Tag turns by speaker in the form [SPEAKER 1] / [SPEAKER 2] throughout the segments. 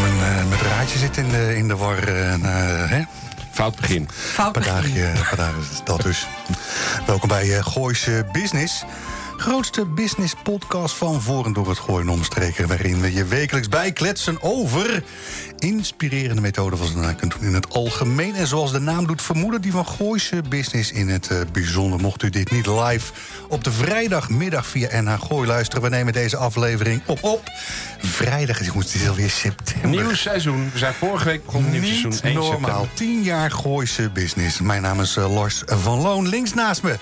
[SPEAKER 1] Mijn, eh, mijn draadje zit in de, in de war. eh, na, hè?
[SPEAKER 2] Fout begin.
[SPEAKER 3] Fout
[SPEAKER 1] Padaagje, padaagje, dat dus. Welkom bij eh Gooise Business. Grootste business podcast van voor en door het Gooien en omstreken... waarin we je wekelijks bijkletsen over inspirerende methoden... van ze kunt doen in het algemeen. En zoals de naam doet vermoeden, die van Gooise Business in het eh, bijzonder. Mocht u dit niet live op de vrijdagmiddag via NH Gooi luisteren... we nemen deze aflevering op op. Vrijdag, het is alweer september.
[SPEAKER 2] Nieuw seizoen. We zijn vorige week begonnen nieuw seizoen.
[SPEAKER 1] Niet
[SPEAKER 2] 1
[SPEAKER 1] normaal.
[SPEAKER 2] september.
[SPEAKER 1] 10 jaar Gooise business. Mijn naam is eh, Lars van Loon. Links naast me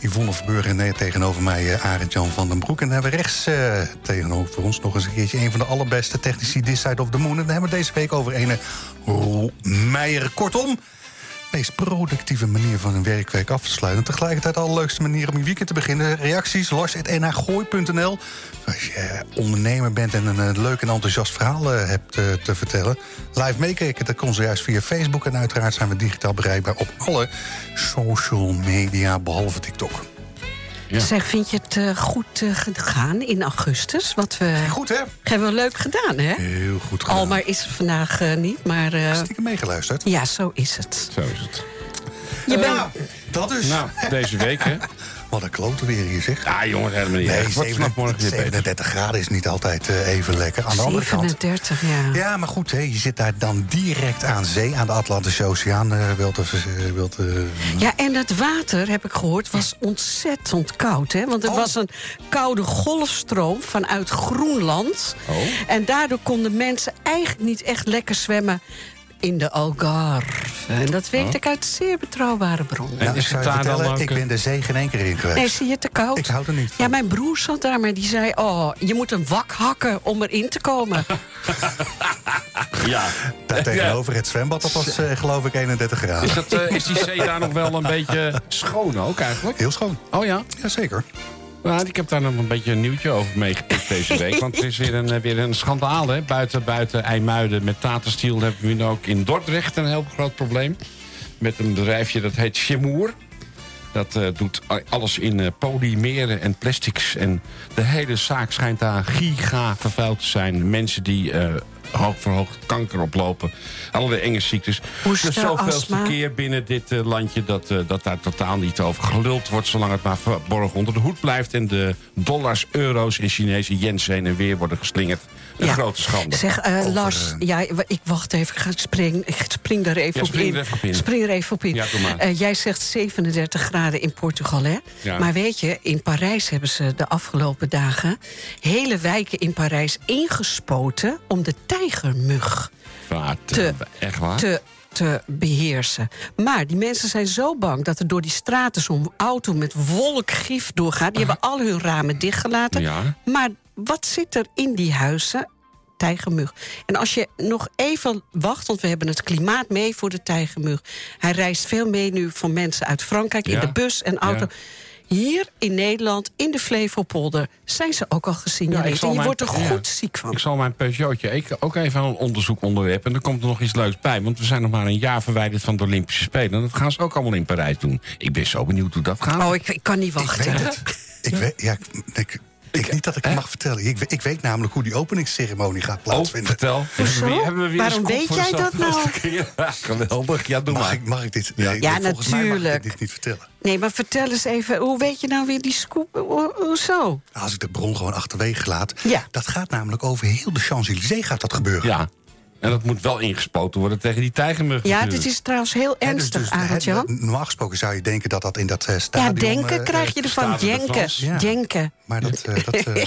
[SPEAKER 1] Yvonne Verburg en tegenover mij eh, Arend Jan van den Broek. En dan hebben we rechts eh, tegenover ons nog eens een keertje... een van de allerbeste technici This Side of the Moon. En dan hebben we deze week over een Roel Meijer. Kortom, meest productieve manier van een werkweek af te sluiten. En tegelijkertijd de allerleukste manier om je weekend te beginnen. Reacties, lars.nhgooi.nl. Als je eh, ondernemer bent en een eh, leuk en enthousiast verhaal eh, hebt te vertellen... live meekijken, dat kon zojuist via Facebook. En uiteraard zijn we digitaal bereikbaar op alle social media, behalve TikTok.
[SPEAKER 2] Ja.
[SPEAKER 3] Zeg, vind je het eh, goed eh, gegaan in augustus? Wat we
[SPEAKER 1] Goed, hè?
[SPEAKER 3] hebben we leuk gedaan, hè?
[SPEAKER 1] Heel goed gedaan.
[SPEAKER 3] Almar is er vandaag eh, niet, maar eh,
[SPEAKER 1] Stiekem meegeluisterd.
[SPEAKER 3] ja, zo is het.
[SPEAKER 2] Zo is het.
[SPEAKER 3] Je bent...
[SPEAKER 1] Ja, dat dus.
[SPEAKER 2] Nou, deze week, hè?
[SPEAKER 1] Wat een klote weer hier, zeg.
[SPEAKER 2] Ja, jongens, helemaal niet.
[SPEAKER 1] Nee,
[SPEAKER 2] erg. Het wordt vanaf
[SPEAKER 1] 37,
[SPEAKER 2] morgen weer beter.
[SPEAKER 1] 37 graden is niet altijd eh, even lekker. Aan de andere kant...
[SPEAKER 3] 37, ja.
[SPEAKER 1] Ja, maar goed, hè, je zit daar dan direct aan zee, aan de Atlantische Oceaan. eh wilt, eh, wilt, eh,
[SPEAKER 3] Ja, en het water, heb ik gehoord, was ontzettend koud. Hè? Want er
[SPEAKER 1] Oh.
[SPEAKER 3] was een koude golfstroom vanuit Groenland.
[SPEAKER 2] Oh.
[SPEAKER 3] En daardoor konden mensen eigenlijk niet echt lekker zwemmen in de Algarve. En dat weet
[SPEAKER 2] Oh.
[SPEAKER 3] ik uit zeer betrouwbare bronnen.
[SPEAKER 2] En
[SPEAKER 1] nou, ik
[SPEAKER 2] is
[SPEAKER 1] zou
[SPEAKER 2] het
[SPEAKER 1] je
[SPEAKER 2] daar dan
[SPEAKER 1] vertellen,
[SPEAKER 2] ook,
[SPEAKER 1] ik
[SPEAKER 2] eh,
[SPEAKER 1] ben de zee geen één keer in geweest.
[SPEAKER 3] Nee, zie je het te koud?
[SPEAKER 1] Ik hou er niet van.
[SPEAKER 3] Ja, mijn broer zat daar, maar die zei... oh, je moet een wak hakken om erin te komen.
[SPEAKER 2] Ja.
[SPEAKER 1] Daar tegenover het zwembad, dat was eh, geloof ik 31 graden.
[SPEAKER 2] Is, dat, eh, is die zee daar nog wel een beetje schoon ook eigenlijk?
[SPEAKER 1] Heel schoon.
[SPEAKER 2] Oh ja?
[SPEAKER 1] Jazeker.
[SPEAKER 2] Nou, ik heb daar nog een beetje een nieuwtje over meegepikt deze week. Want er is weer een, eh, weer een schandaal, hè. Buiten, buiten IJmuiden met Tatenstiel hebben we nu ook in Dordrecht een heel groot probleem. Met een bedrijfje dat heet Chemour. Dat eh, doet alles in eh, polymeren en plastics. En de hele zaak schijnt daar giga vervuild te zijn. Mensen die hoog verhoogd kanker oplopen. Allerlei enge ziektes.
[SPEAKER 3] Hoesten,
[SPEAKER 2] dus zoveelste
[SPEAKER 3] astma.
[SPEAKER 2] keer binnen dit eh, landje... Dat, eh, dat daar totaal niet over geluld wordt... zolang het maar verborgen onder de hoed blijft... en de dollars, euro's en Chinese yens heen en weer worden geslingerd. Een
[SPEAKER 3] Ja.
[SPEAKER 2] grote schande.
[SPEAKER 3] Zeg, eh,
[SPEAKER 1] Over,
[SPEAKER 3] Lars, ja, ik wacht even. Ik, ga spring, ik spring daar even
[SPEAKER 2] Ja,
[SPEAKER 3] op
[SPEAKER 2] spring
[SPEAKER 3] in.
[SPEAKER 2] er even in.
[SPEAKER 3] Spring er even op in.
[SPEAKER 2] Ja,
[SPEAKER 3] jij zegt 37 graden in Portugal, hè? Maar weet je, in Parijs hebben ze de afgelopen dagen... hele wijken in Parijs ingespoten om de tijgermug te-
[SPEAKER 2] echt waar?
[SPEAKER 3] te, te beheersen. Maar die mensen zijn zo bang dat er door die straten zo'n auto met wolkgif doorgaat. Die hebben al hun ramen dichtgelaten.
[SPEAKER 2] Ja.
[SPEAKER 3] Maar wat zit er in die huizen? Tijgermug. En als je nog even wacht, want we hebben het klimaat mee voor de tijgermug. Hij reist veel mee nu van mensen uit Frankrijk in de bus en auto.
[SPEAKER 2] Ja.
[SPEAKER 3] Hier in Nederland, in de Flevopolder, zijn ze ook al
[SPEAKER 2] Ja, ik
[SPEAKER 3] gesignaleerd.
[SPEAKER 2] zal
[SPEAKER 3] en je
[SPEAKER 2] mijn-
[SPEAKER 3] wordt er
[SPEAKER 2] ja.
[SPEAKER 3] goed ziek van.
[SPEAKER 2] Ik zal mijn Peugeotje ik- ook even aan een onderzoek onderwerpen. En er komt er nog iets leuks bij. Want we zijn nog maar een jaar verwijderd van de Olympische Spelen. En dat gaan ze ook allemaal in Parijs doen. Ik ben zo benieuwd hoe dat gaat.
[SPEAKER 3] Oh, ik, ik kan niet
[SPEAKER 1] Ik
[SPEAKER 3] wachten.
[SPEAKER 1] weet het. Ik weet, ja, ik, ik, ik niet dat ik het mag vertellen. Ik, weet- ik weet namelijk hoe die openingsceremonie gaat
[SPEAKER 2] Oh,
[SPEAKER 1] plaatsvinden.
[SPEAKER 2] vertel.
[SPEAKER 3] Hoezo?
[SPEAKER 2] Hebben we weer- hebben we weer
[SPEAKER 3] Waarom
[SPEAKER 2] een scoop
[SPEAKER 3] weet jij dat nou?
[SPEAKER 2] Ja, geweldig. Ja, doe
[SPEAKER 1] Mag
[SPEAKER 2] maar.
[SPEAKER 1] ik, mag ik dit?
[SPEAKER 2] Ja.
[SPEAKER 1] Nee,
[SPEAKER 3] Ja,
[SPEAKER 1] volgens mij mag ik
[SPEAKER 3] natuurlijk.
[SPEAKER 1] dit niet vertellen.
[SPEAKER 3] Nee, maar vertel eens even, hoe weet je nou weer die scoop? Ho- Hoezo?
[SPEAKER 1] Als ik de bron gewoon achterwege laat.
[SPEAKER 3] Ja.
[SPEAKER 1] Dat gaat namelijk over heel de Champs-Élysées gaat dat gebeuren.
[SPEAKER 2] Ja. En dat moet wel ingespoten worden tegen die tijgermug.
[SPEAKER 3] Ja, dit is trouwens heel
[SPEAKER 1] dus-
[SPEAKER 3] ernstig,
[SPEAKER 1] dus,
[SPEAKER 3] Arend
[SPEAKER 1] hè,
[SPEAKER 3] Jan.
[SPEAKER 1] Normaal gesproken zou je denken dat dat in dat eh,
[SPEAKER 3] Ja,
[SPEAKER 1] stadion...
[SPEAKER 3] denken
[SPEAKER 1] eh,
[SPEAKER 3] krijg je ervan.
[SPEAKER 2] Stade de
[SPEAKER 3] Denken.
[SPEAKER 1] Ja.
[SPEAKER 3] Denken.
[SPEAKER 1] Maar dat, eh, dat, eh,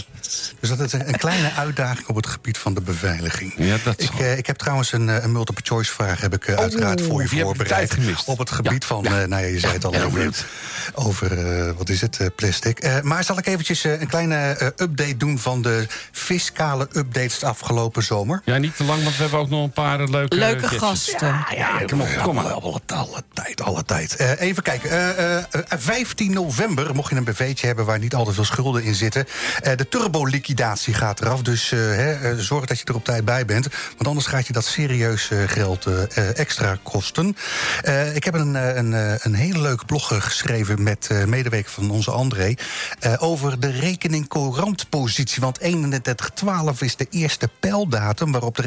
[SPEAKER 1] dus dat is een kleine uitdaging op het gebied van de beveiliging.
[SPEAKER 2] Ja, dat
[SPEAKER 1] ik, eh, ik heb trouwens een, eh, een multiple choice vraag heb ik, eh, uiteraard voor je
[SPEAKER 2] ik
[SPEAKER 1] voorbereid.
[SPEAKER 2] tijd gemist.
[SPEAKER 1] Op het gebied
[SPEAKER 2] Ja,
[SPEAKER 1] van,
[SPEAKER 2] ja.
[SPEAKER 1] eh, nou ja, je zei het al, over, over eh, wat is het, eh, plastic. Eh, maar zal ik eventjes eh, een kleine eh, update doen van de fiscale updates de afgelopen zomer?
[SPEAKER 2] Ja, niet te lang, want we hebben ook nog een paar eh, leuke...
[SPEAKER 3] Leuke gasten.
[SPEAKER 2] Ja, ja, kom op, kom maar.
[SPEAKER 1] Alle, alle tijd, alle tijd. Eh, even kijken. eh, eh, 15 november, mocht je een BV'tje hebben... waar niet al te veel schulden in zitten... eh, de turbo-liquidatie gaat eraf. Dus eh, hè, eh, zorg dat je er op tijd bij bent. Want anders gaat je dat serieus eh, geld eh, eh, extra kosten. Eh, ik heb een, eh, een, eh, een hele leuke blog eh, geschreven... met eh medewerker van onze André... eh, over de rekening-courant-positie. Want 3112 is de eerste pijldatum... waarop de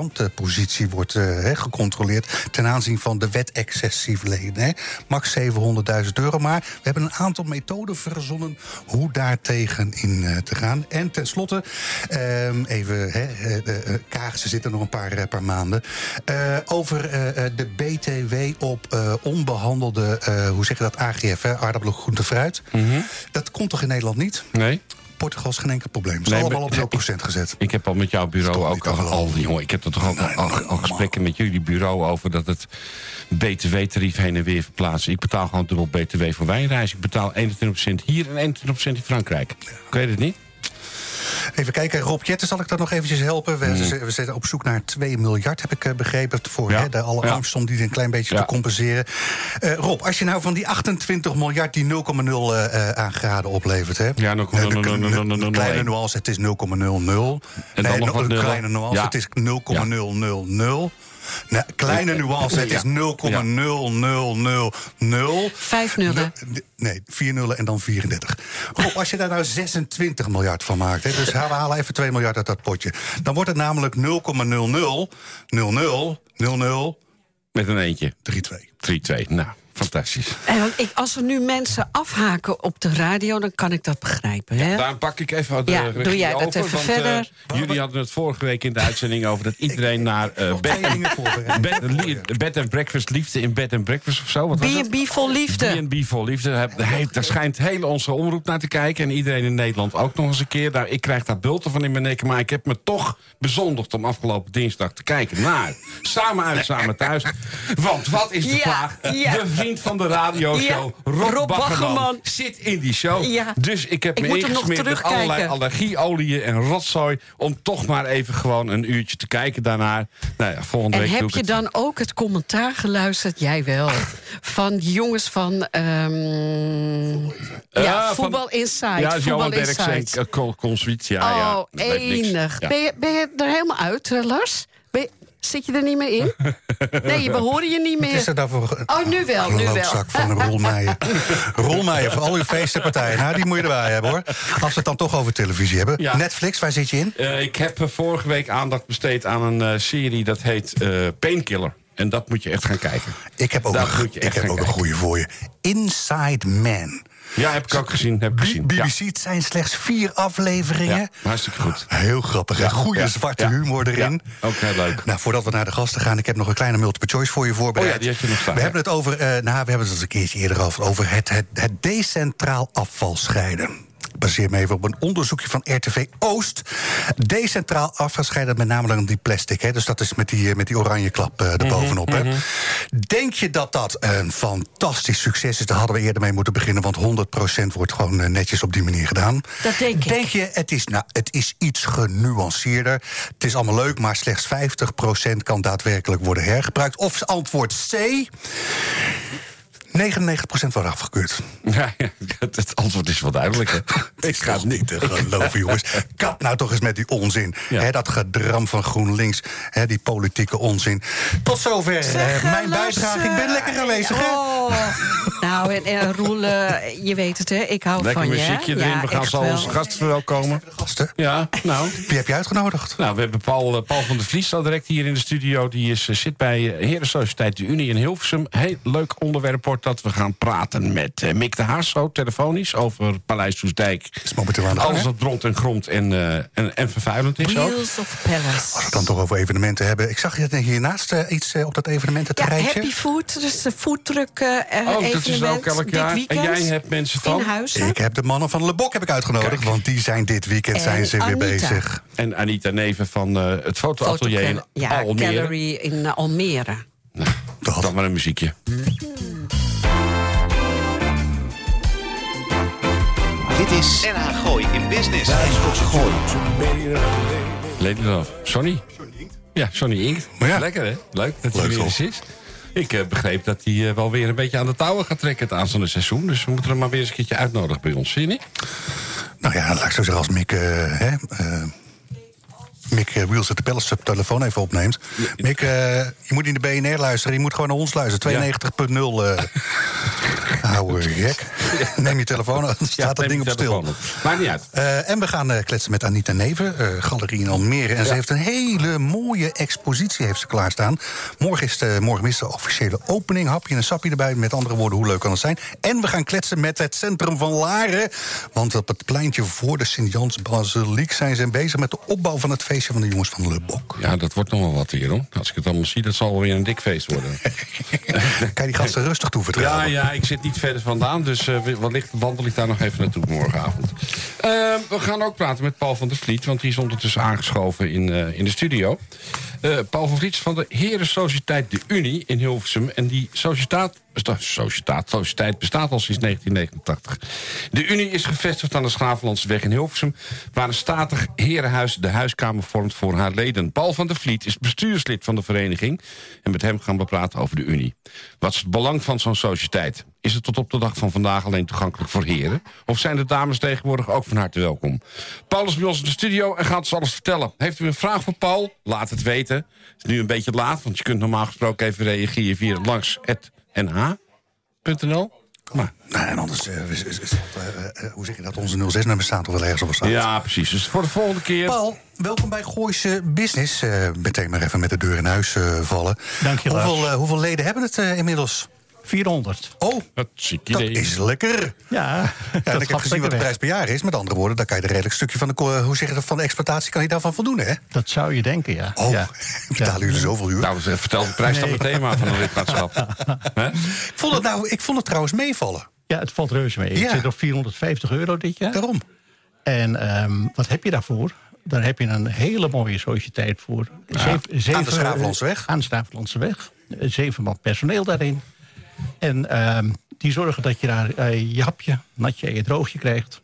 [SPEAKER 1] rekening-courant-positie wordt eh, gecontroleerd... ten aanzien van de wet excessief lenen. Max 700.000 euro. Maar we hebben een aantal methoden verzonnen... hoe daartegen in eh, te gaan. En tenslotte, ehm, even... Eh, eh, kaarsen zitten nog een paar, eh, paar maanden... over de BTW op eh, onbehandelde... eh, hoe zeg je dat, AGF, hè, aardappelen, groente, fruit. Dat komt toch in Nederland niet?
[SPEAKER 2] Nee?
[SPEAKER 1] Portugal is geen enkel probleem. Is
[SPEAKER 2] Nee,
[SPEAKER 1] allemaal op 0% gezet.
[SPEAKER 2] Ik heb al met jouw bureau ook al, al jongen, ik heb er toch al,
[SPEAKER 1] Nee,
[SPEAKER 2] al,
[SPEAKER 1] normaal.
[SPEAKER 2] al gesprekken met jullie bureau over dat het btw-tarief heen en weer verplaatsen. Ik betaal gewoon dubbel btw voor wijnreis. Ik betaal 21% hier en 21% in Frankrijk. Ik weet het niet.
[SPEAKER 1] Even kijken, Rob Jetten zal ik daar nog eventjes helpen. We, zitten op zoek naar 2 miljard, heb ik eh, begrepen. Voor
[SPEAKER 2] Ja,
[SPEAKER 1] hè, de om die een klein beetje te compenseren. Eh, Rob, als je nou van die 28 miljard die 0,0 eh, eh, aan graden oplevert... Hè?
[SPEAKER 2] Ja, 0,0000001.
[SPEAKER 1] Eh, de- de- de Kleine nuance, het is 0,00.
[SPEAKER 2] En dan nog
[SPEAKER 1] een kleine nuance, het is 0,000. Nee, kleine nuance, het is
[SPEAKER 2] Ja.
[SPEAKER 1] 0,0000.
[SPEAKER 3] Vijf nullen.
[SPEAKER 1] Nee, 4 nullen en dan 34. Rob, als je daar nou 26 miljard van maakt... Hè, dus we halen even 2 miljard uit dat potje... dan wordt het namelijk 0,00 00 00
[SPEAKER 2] Met een eentje.
[SPEAKER 1] 32.
[SPEAKER 2] 3-2. Nou, fantastisch.
[SPEAKER 3] En want ik, als er nu mensen afhaken op de radio, dan kan ik dat begrijpen. Hè?
[SPEAKER 2] Daarom pak ik even de
[SPEAKER 3] Ja,
[SPEAKER 2] regie
[SPEAKER 3] doe jij dat
[SPEAKER 2] over,
[SPEAKER 3] even
[SPEAKER 2] want, eh,
[SPEAKER 3] verder.
[SPEAKER 2] jullie hadden het vorige week in de uitzending over dat iedereen naar eh, bed, bed, bed and breakfast liefde in bed and breakfast of zo. Wat was het?
[SPEAKER 3] B&B vol liefde.
[SPEAKER 2] B&B vol liefde. Daar schijnt hele onze omroep naar te kijken. En iedereen in Nederland ook nog eens een keer. Nou, ik krijg daar bulten van in mijn nek. Maar ik heb me toch bezondigd om afgelopen dinsdag te kijken naar Samen uit, Samen thuis. Want wat is de
[SPEAKER 3] Ja,
[SPEAKER 2] vraag?
[SPEAKER 3] ja.
[SPEAKER 2] De vriend van de radioshow,
[SPEAKER 3] Ja,
[SPEAKER 2] Rob,
[SPEAKER 3] Rob
[SPEAKER 2] zit in die show.
[SPEAKER 3] Ja.
[SPEAKER 2] Dus ik heb
[SPEAKER 3] Ik
[SPEAKER 2] me ingesmeerd met allerlei allergieolieën en rotzooi... om toch maar even gewoon een uurtje te kijken daarnaar. Nou ja, volgende
[SPEAKER 3] En
[SPEAKER 2] week doe
[SPEAKER 3] heb
[SPEAKER 2] ik
[SPEAKER 3] je
[SPEAKER 2] het.
[SPEAKER 3] dan ook het commentaar geluisterd? Jij wel. Van jongens van ehm,
[SPEAKER 2] Eh,
[SPEAKER 3] ja, Voetbal Inside.
[SPEAKER 2] Ja, Johan
[SPEAKER 3] Voetbal
[SPEAKER 2] Derksen en Consuit. Ja,
[SPEAKER 3] oh, enig. Ben, je, ben je er helemaal uit, eh, Lars? Ben je- zit je er niet meer in? nee, we horen je niet
[SPEAKER 1] Wat is
[SPEAKER 3] meer.
[SPEAKER 1] er
[SPEAKER 3] Oh, nu wel, nu wel.
[SPEAKER 1] van een rolmeijer? rolmeijer voor al uw feestenpartijen. Nou, die moet je erbij hebben, hoor. Als we het dan toch over televisie hebben.
[SPEAKER 2] Ja.
[SPEAKER 1] Netflix, waar zit je in?
[SPEAKER 2] Eh, ik heb eh, vorige week aandacht besteed aan een eh, serie dat heet eh, Painkiller. En dat moet je echt gaan kijken.
[SPEAKER 1] Ik heb ook, een, ik heb ook een goede voor je. Inside Man.
[SPEAKER 2] Ja, heb ik ook gezien. Heb ik gezien. Ja.
[SPEAKER 1] BBC, het zijn slechts vier afleveringen.
[SPEAKER 2] Ja, hartstikke goed.
[SPEAKER 1] Heel grappig. hè? Goede
[SPEAKER 2] Ja,
[SPEAKER 1] zwarte
[SPEAKER 2] ja,
[SPEAKER 1] humor erin.
[SPEAKER 2] ja, ook heel leuk.
[SPEAKER 1] Nou, voordat we naar de gasten gaan, ik heb nog een kleine multiple choice voor je voorbereid.
[SPEAKER 2] Oh ja, die had je nog staan,
[SPEAKER 1] We
[SPEAKER 2] ja.
[SPEAKER 1] hebben het over, eh, nou, we hebben het eens een keertje eerder over, over het, het, het decentraal afval scheiden. Baseer me even op een onderzoekje van RTV Oost. Decentraal afval scheiden, met name dan die plastic. Hè? Dus dat is met die, eh, met die oranje klap eh, erbovenop.
[SPEAKER 2] Mhm?
[SPEAKER 1] Denk je dat dat een fantastisch succes is? Daar hadden we eerder mee moeten beginnen. Want 100% wordt gewoon eh, netjes op die manier gedaan.
[SPEAKER 3] Dat denk ik.
[SPEAKER 1] Denk je, het is, nou, het is iets genuanceerder. Het is allemaal leuk, maar slechts 50% kan daadwerkelijk worden hergebruikt. Of antwoord C. 99% wordt afgekeurd.
[SPEAKER 2] Ja, ja, het, het antwoord is wel duidelijk. Hè.
[SPEAKER 1] Ik ga het niet te geloven, jongens. Kap nou toch eens met die onzin.
[SPEAKER 2] Ja.
[SPEAKER 1] Dat gedram van GroenLinks, hè, die politieke onzin. Tot zover eh, mijn
[SPEAKER 3] Lars,
[SPEAKER 1] bijdrage. Ik ben lekker aanwezig, hè?
[SPEAKER 3] Oh. Nou, en, en Roel, eh, je weet het, hè? Ik hou
[SPEAKER 2] Lekker
[SPEAKER 3] van je. hè?
[SPEAKER 2] muziekje erin.
[SPEAKER 3] Ja,
[SPEAKER 2] We gaan zo onze gast verwelkomen.
[SPEAKER 1] De gasten.
[SPEAKER 2] Ja, nou.
[SPEAKER 1] Wie heb je uitgenodigd?
[SPEAKER 2] Nou, we hebben Paul, eh, Paul van der Vlies al direct hier in de studio. Die is, eh, zit bij eh, Herensociëteit de Unie in Hilversum. Heel leuk onderwerp dat we gaan praten met eh, Mick de Haas, zo telefonisch, over Paleis Soesdijk.
[SPEAKER 1] Is momenteel aan de gang,
[SPEAKER 2] Alles wat rond en grond en, eh, en, en vervuilend is ook.
[SPEAKER 3] Wheels of Palace.
[SPEAKER 1] Als we het dan toch over evenementen hebben. Ik zag je hiernaast eh, iets op dat evenement, het
[SPEAKER 3] Ja,
[SPEAKER 1] rijtje.
[SPEAKER 3] Happy Food, dus de foodtruck
[SPEAKER 2] Oh, dat is ook elk
[SPEAKER 3] dit
[SPEAKER 2] jaar. En jij hebt mensen van?
[SPEAKER 1] Ik heb de mannen van Le Boc heb ik uitgenodigd,
[SPEAKER 2] Kijk.
[SPEAKER 1] want die zijn dit weekend
[SPEAKER 3] En
[SPEAKER 1] zijn ze weer bezig.
[SPEAKER 2] En Anita Neven van eh, het fotoatelier in
[SPEAKER 3] ja,
[SPEAKER 2] Almere.
[SPEAKER 3] Gallery in Almere.
[SPEAKER 1] Dat.
[SPEAKER 2] Dan maar een muziekje.
[SPEAKER 4] Dit is NH Gooi in Business.
[SPEAKER 2] Lady Love. Sonny? Ja, Johnny Inkt.
[SPEAKER 1] Ja.
[SPEAKER 2] Lekker hè? Leuk dat hij
[SPEAKER 1] Leuk,
[SPEAKER 2] weer eens is. Ik eh, begreep dat hij eh, wel weer een beetje aan de touwen gaat trekken het aanstaande seizoen. Dus we moeten hem maar weer eens een keertje uitnodigen bij ons, zie je niet?
[SPEAKER 1] Nou ja, laat ik zo zeggen, als Mick... eh, hè, eh, Mick uh, Wheels de Palace telefoon even opneemt. Mick, eh, je moet in de BNR luisteren. Je moet gewoon naar ons luisteren. 92.0 eh ouwe gek. Neem je telefoon, dan staat dat ding
[SPEAKER 2] je
[SPEAKER 1] op stil.
[SPEAKER 2] op. Maakt niet uit.
[SPEAKER 1] Eh, en we gaan eh, kletsen met Anita Neven, eh, galerie in Almere. En ze heeft een hele mooie expositie heeft ze klaarstaan. Morgen is de, morgen is de officiële opening. Hapje en een sapje erbij. Met andere woorden, hoe leuk kan het zijn? En we gaan kletsen met het centrum van Laren. Want op het pleintje voor de Sint-Jans Basiliek... zijn ze bezig met de opbouw van het feestje van de jongens van Le Bok.
[SPEAKER 2] Ja, dat wordt nog wel wat hier, hoor. Als ik het allemaal zie, dat zal wel weer een dik feest worden.
[SPEAKER 1] Kan je die gasten rustig toevertrouwen?
[SPEAKER 2] Ja, ja, ik zit niet verder vandaan, dus eh, wellicht wandel ik daar nog even naartoe morgenavond. Eh, we gaan ook praten met Paul van der Vliet, want die is ondertussen aangeschoven in, eh, in de studio. Eh, Paul van Vliet van de Heren Sociëteit De Unie in Hilversum. En die sociëteit, sociëteit, sociëteit bestaat al sinds 1989. De Unie is gevestigd aan de Schravenlandseweg in Hilversum... waar een statig herenhuis de huiskamer vormt voor haar leden. Paul van der Vliet is bestuurslid van de vereniging... en met hem gaan we praten over de Unie. Wat is het belang van zo'n sociëteit? Is het tot op de dag van vandaag alleen toegankelijk voor heren? Of zijn de dames tegenwoordig ook van harte welkom? Paul is bij ons in de studio en gaat ons alles vertellen. Heeft u een vraag voor Paul? Laat het weten. Het is nu een beetje laat, want je kunt normaal gesproken even reageren via langs het nh.nl. Maar,
[SPEAKER 1] Nou, en anders, eh, is- is- is- eh, eh, hoe zeg je dat? Onze 06-nummer staat toch wel ergens op staat.
[SPEAKER 2] ja, precies. Dus voor de volgende keer...
[SPEAKER 1] Paul, welkom bij Gooise Business. Eh, meteen maar even met de deur in huis eh, vallen.
[SPEAKER 5] Dank je, Lars.
[SPEAKER 1] hoeveel, hoeveel leden hebben het inmiddels?
[SPEAKER 5] 400.
[SPEAKER 1] Oh, dat is lekker.
[SPEAKER 5] Ja,
[SPEAKER 1] Ja, en ik heb gezien wat de prijs per jaar is. Met andere woorden, dan kan je er redelijk stukje van de, ko- hoe zeg je dat, van de exploitatie kan je daarvan voldoen, hè?
[SPEAKER 5] weg. Dat zou je denken, ja.
[SPEAKER 1] Oh,
[SPEAKER 5] ja.
[SPEAKER 1] betalen jullie zoveel uur?
[SPEAKER 2] Nou, eh, vertel de prijs dan
[SPEAKER 5] Nee.
[SPEAKER 2] meteen maar van een lidmaatschap. Hè?
[SPEAKER 1] ik, vond het nou, ik vond het trouwens meevallen.
[SPEAKER 5] Ja, het valt reuze mee.
[SPEAKER 1] Ja.
[SPEAKER 5] Ik zit op 450 euro dit jaar.
[SPEAKER 1] Daarom.
[SPEAKER 5] En ehm, wat heb je daarvoor? Daar heb je een hele mooie sociëteit voor. Zeven,
[SPEAKER 1] aan de Schravenlandseweg.
[SPEAKER 5] Aan de Schravenlandseweg. Eh, Zeven man personeel daarin. En ehm, die zorgen dat je daar eh, je hapje, natje en je droogje krijgt.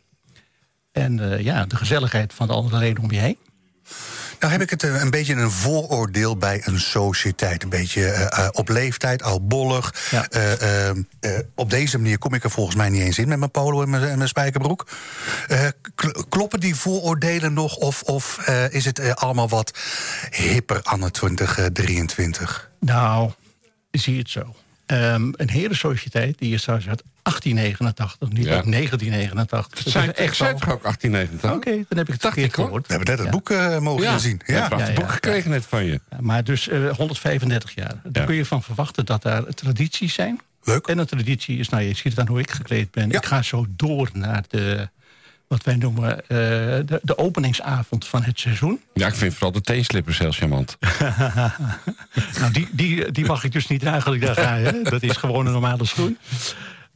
[SPEAKER 5] En eh, ja, de gezelligheid van de andere leden om je heen.
[SPEAKER 1] Nou heb ik het eh, een beetje een vooroordeel bij een sociëteit. Een beetje op leeftijd, oudbollig.
[SPEAKER 5] Ja.
[SPEAKER 1] Eh, eh, eh, op deze manier kom ik er volgens mij niet eens in met mijn polo en mijn, en mijn spijkerbroek. Kl- kloppen die vooroordelen nog? Of, of is het allemaal wat hipper anno 2023?
[SPEAKER 5] Nou, zie je het zo. Ehm, een herensociëteit die is trouwens uit 1889, niet
[SPEAKER 2] Ja.
[SPEAKER 5] uit 1989.
[SPEAKER 2] Het zijn
[SPEAKER 5] Dat
[SPEAKER 2] echt toch ook 1890?
[SPEAKER 5] Oké, dan heb ik het
[SPEAKER 2] Dacht
[SPEAKER 5] verkeerd gehoord.
[SPEAKER 1] We hebben net het
[SPEAKER 5] Ja.
[SPEAKER 1] boek eh, mogen
[SPEAKER 2] Ja,
[SPEAKER 1] inzien.
[SPEAKER 2] ja,
[SPEAKER 1] Ja.
[SPEAKER 2] een prachtig
[SPEAKER 5] Ja, ja,
[SPEAKER 2] boek gekregen net van je.
[SPEAKER 5] Ja, Maar dus eh, 135 jaar. Daar
[SPEAKER 2] Ja.
[SPEAKER 5] kun je van verwachten dat daar tradities zijn.
[SPEAKER 1] Leuk.
[SPEAKER 5] En een traditie is, nou je ziet het aan hoe ik gekleed ben.
[SPEAKER 1] Ja.
[SPEAKER 5] Ik ga zo door naar de, wat wij noemen, eh, de, de openingsavond van het seizoen.
[SPEAKER 2] Ja, ik vind vooral de teenslippers heel charmant.
[SPEAKER 5] Nou, die, die, die mag ik dus niet dragen als ik daar ga. Hè? Dat is gewoon een normale schoen.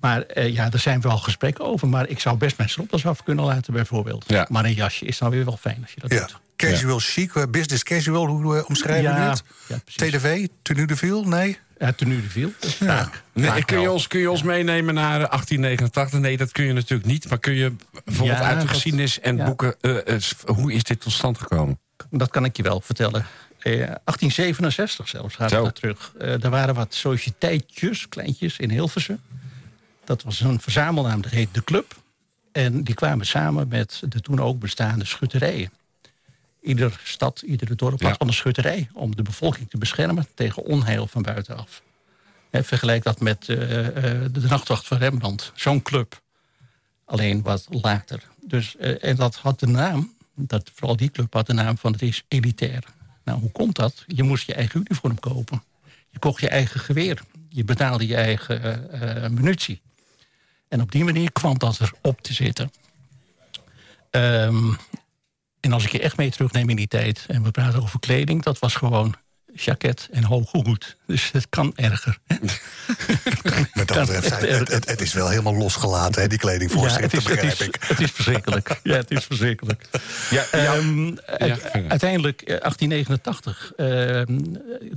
[SPEAKER 5] Maar eh, ja, er zijn wel gesprekken over. Maar ik zou best mijn sloppers af kunnen laten, bijvoorbeeld.
[SPEAKER 2] Ja.
[SPEAKER 5] Maar een jasje is dan weer wel fijn als je dat
[SPEAKER 1] Ja.
[SPEAKER 5] doet.
[SPEAKER 1] Casual chic, eh, business casual, hoe omschrijven we
[SPEAKER 5] Ja,
[SPEAKER 1] het?
[SPEAKER 5] ja, precies.
[SPEAKER 1] TDV, tenue de viel? Nee?
[SPEAKER 5] Ja, tenue de viel. Vaak.
[SPEAKER 2] Nee, kun, je ons, kun je ons meenemen naar eh, 1889? Nee, dat kun je natuurlijk niet. Maar kun je bijvoorbeeld
[SPEAKER 5] Ja,
[SPEAKER 2] uit de geschiedenis en
[SPEAKER 5] ja.
[SPEAKER 2] boeken... eh, eh, hoe is dit tot stand gekomen?
[SPEAKER 5] Dat kan ik je wel vertellen. Eh, 1867 zelfs gaat het terug. Eh, er waren wat sociëteitjes, kleintjes, in Hilversum. Dat was een verzamelnaam, dat heet De Club. En die kwamen samen met de toen ook bestaande schutterijen. Ieder stad, iedere dorp had wel een schutterij... om de bevolking te beschermen tegen onheil van buitenaf. Vergelijk dat met eh, eh, de nachtwacht van Rembrandt. Zo'n club. Alleen wat later. Dus, eh, en dat had de naam, dat, vooral die club had de naam van het is elitair. Nou, hoe komt dat? Je moest je eigen uniform kopen. Je kocht je eigen geweer. Je betaalde je eigen munitie. En op die manier kwam dat erop te zitten. Ehm, en als ik je echt mee terugneem in die tijd... en we praten over kleding, dat was gewoon jacket en hoge hoed. Dus het kan erger.
[SPEAKER 1] Met dat betreft, het, het, het is wel helemaal losgelaten, hè, die kledingvoorschrift,
[SPEAKER 5] het,
[SPEAKER 1] dat
[SPEAKER 5] is, het,
[SPEAKER 1] begrijp
[SPEAKER 5] is,
[SPEAKER 1] ik.
[SPEAKER 5] het is verschrikkelijk. Ja, het is verschrikkelijk.
[SPEAKER 2] Ja,
[SPEAKER 5] Ehm, uiteindelijk, eh, 1889, ehm,